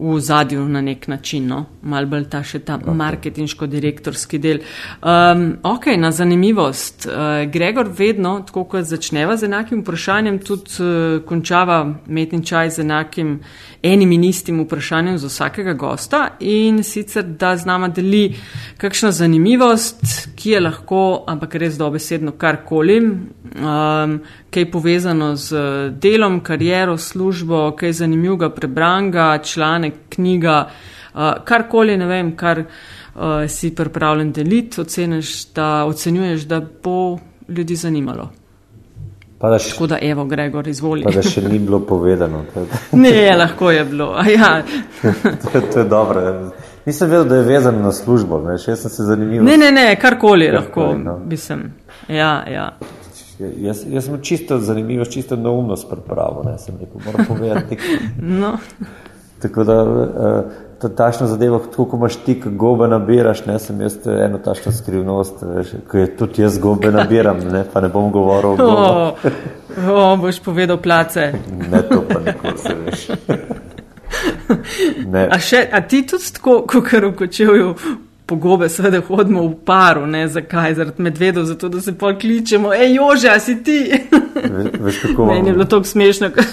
Speaker 2: v zadju na nek način, no? mal bolj ta še ta okay. marketinško-direktorski del. Um, ok, na zanimivost. Uh, Gregor vedno, tako kot začneva z enakim vprašanjem, tudi uh, končava metni čaj z enakim enim in istim vprašanjem za vsakega gosta in sicer, da z nama deli kakšno zanimivost, ki je lahko, ampak res dobesedno karkoli, um, kaj je povezano z delom, kariero, službo, kaj je zanimivega prebranga, članek, knjiga, uh, karkoli, ne vem, kar uh, si pripravljen deliti, oceniš, da, ocenjuješ, da bo ljudi zanimalo. Da še, Tako da, evo, Gregor, izvoli.
Speaker 3: Pa da še ni bilo povedano.
Speaker 2: ne, lahko je bilo. Ja.
Speaker 3: to, to je dobro. Nisem vedel, da je vezan na službo, ne? še sem se zanimal.
Speaker 2: Ne, ne, ne, karkoli lahko, no. mislim. Ja, ja.
Speaker 3: Jaz, jaz sem čisto zanimiv, čisto neumnost pripravo, ne sem rekel, moram povedati. no. Tako da, to tašno zadevo, tako ko imaš ti, gobe nabiraš, ne, sem jaz eno tašno skrivnost, veš, ko je tudi jaz gobe nabiram, ne, pa ne bom govoril o gobe.
Speaker 2: O, o, boš povedal place.
Speaker 3: ne, to pa nikoli se veš.
Speaker 2: a, še, a ti tudi tako, ko kar v kočevju pogobe, seveda hodimo v paru, ne zakaj, zaradi medvedov, zato da se pol kličemo, hej, jože, si ti.
Speaker 3: Veš, kako
Speaker 2: Meni je bilo tako smešno, ko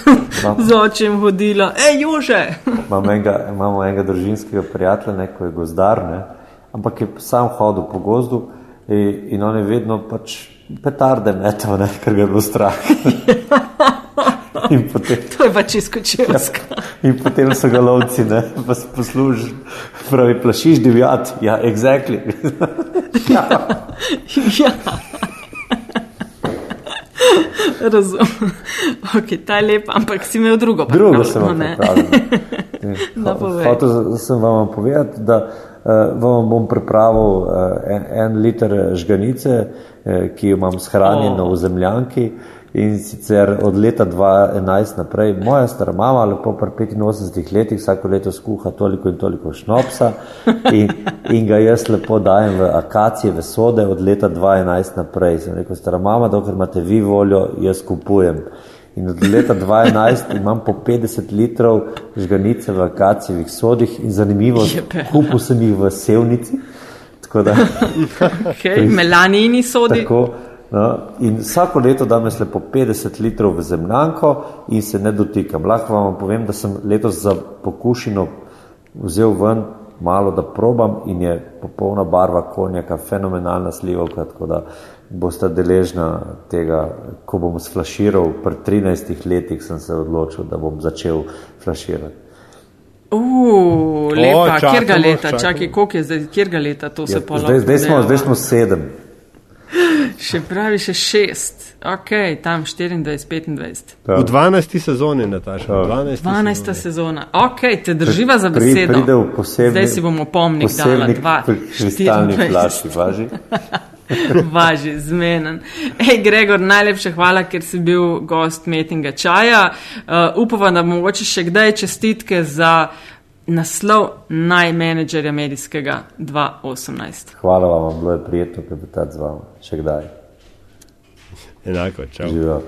Speaker 2: z očem hodila, hej, jože.
Speaker 3: Imamo enega, imamo enega družinskega prijatelja, neko je gozdar, ne? ampak je sam hodil po gozdu in, in on je vedno pač petarde metal, ker ga je bilo strah.
Speaker 2: Potem, to je pač izkočevska.
Speaker 3: Ja, in potem so ga lovci, ne, pa se posluži, pravi, plašiš divjati. Ja, exactly.
Speaker 2: ja. ja. Razumem. Ok, ta je lepa, ampak si imel drugo.
Speaker 3: Drugo sem vam pripravil. Hotel sem vam povedati, da uh, vam bom pripravil uh, en, en liter žganice, uh, ki jo imam shranjeno oh. v zemljanki. In sicer od leta 2011 naprej, moja stara mama, lepo pri 85 letih, vsako leto skuha toliko in toliko šnopsa in, in ga jaz lepo dajem v akacije, v sode od leta 2011 naprej. Sem rekel, stara mama, dokler imate vi voljo, jaz kupujem. In od leta 2011 imam po 50 litrov žganice v akacijevih sodih in zanimivo, kupil sem jih v sevnici. Da,
Speaker 2: okay, melanini sodi.
Speaker 3: Tako, in vsako leto dam jaz lepo 50 litrov v zemljanko in se ne dotikam. Lahko vam povem, da sem letos za pokušino vzel ven malo, da probam in je popolna barva konjaka, fenomenalna slivovka, tako da boste deležna tega, ko bom sflaširal. Pri 13 letih sem se odločil, da bom začel flaširati.
Speaker 2: Uf, lepa, kjer ga leta, čakaj, koliko je zdaj, kjer ga leta, to se ja, pa
Speaker 3: lahko. Zdaj, zdaj smo sedem.
Speaker 2: Še pravi, še šest, ok, tam 24, 25.
Speaker 1: Ja. V 12. sezoni, Nataša.
Speaker 2: 12. 12. sezona, ok, te drživa za besedo.
Speaker 3: Posebni,
Speaker 2: Zdaj si bomo pomnik dala, dva,
Speaker 3: kristalni plašči, važi.
Speaker 2: važi, zmenen. Hej, Gregor, najlepša hvala, ker si bil gost Metinga čaja. Uh, upava, da mogoče še kdaj čestitke za naslov najmenedžerja medijskega 2018.
Speaker 3: Hvala vam, bilo je prijetno klepetati z vami. Še kdaj.
Speaker 1: Enako, čau.
Speaker 3: Živijo.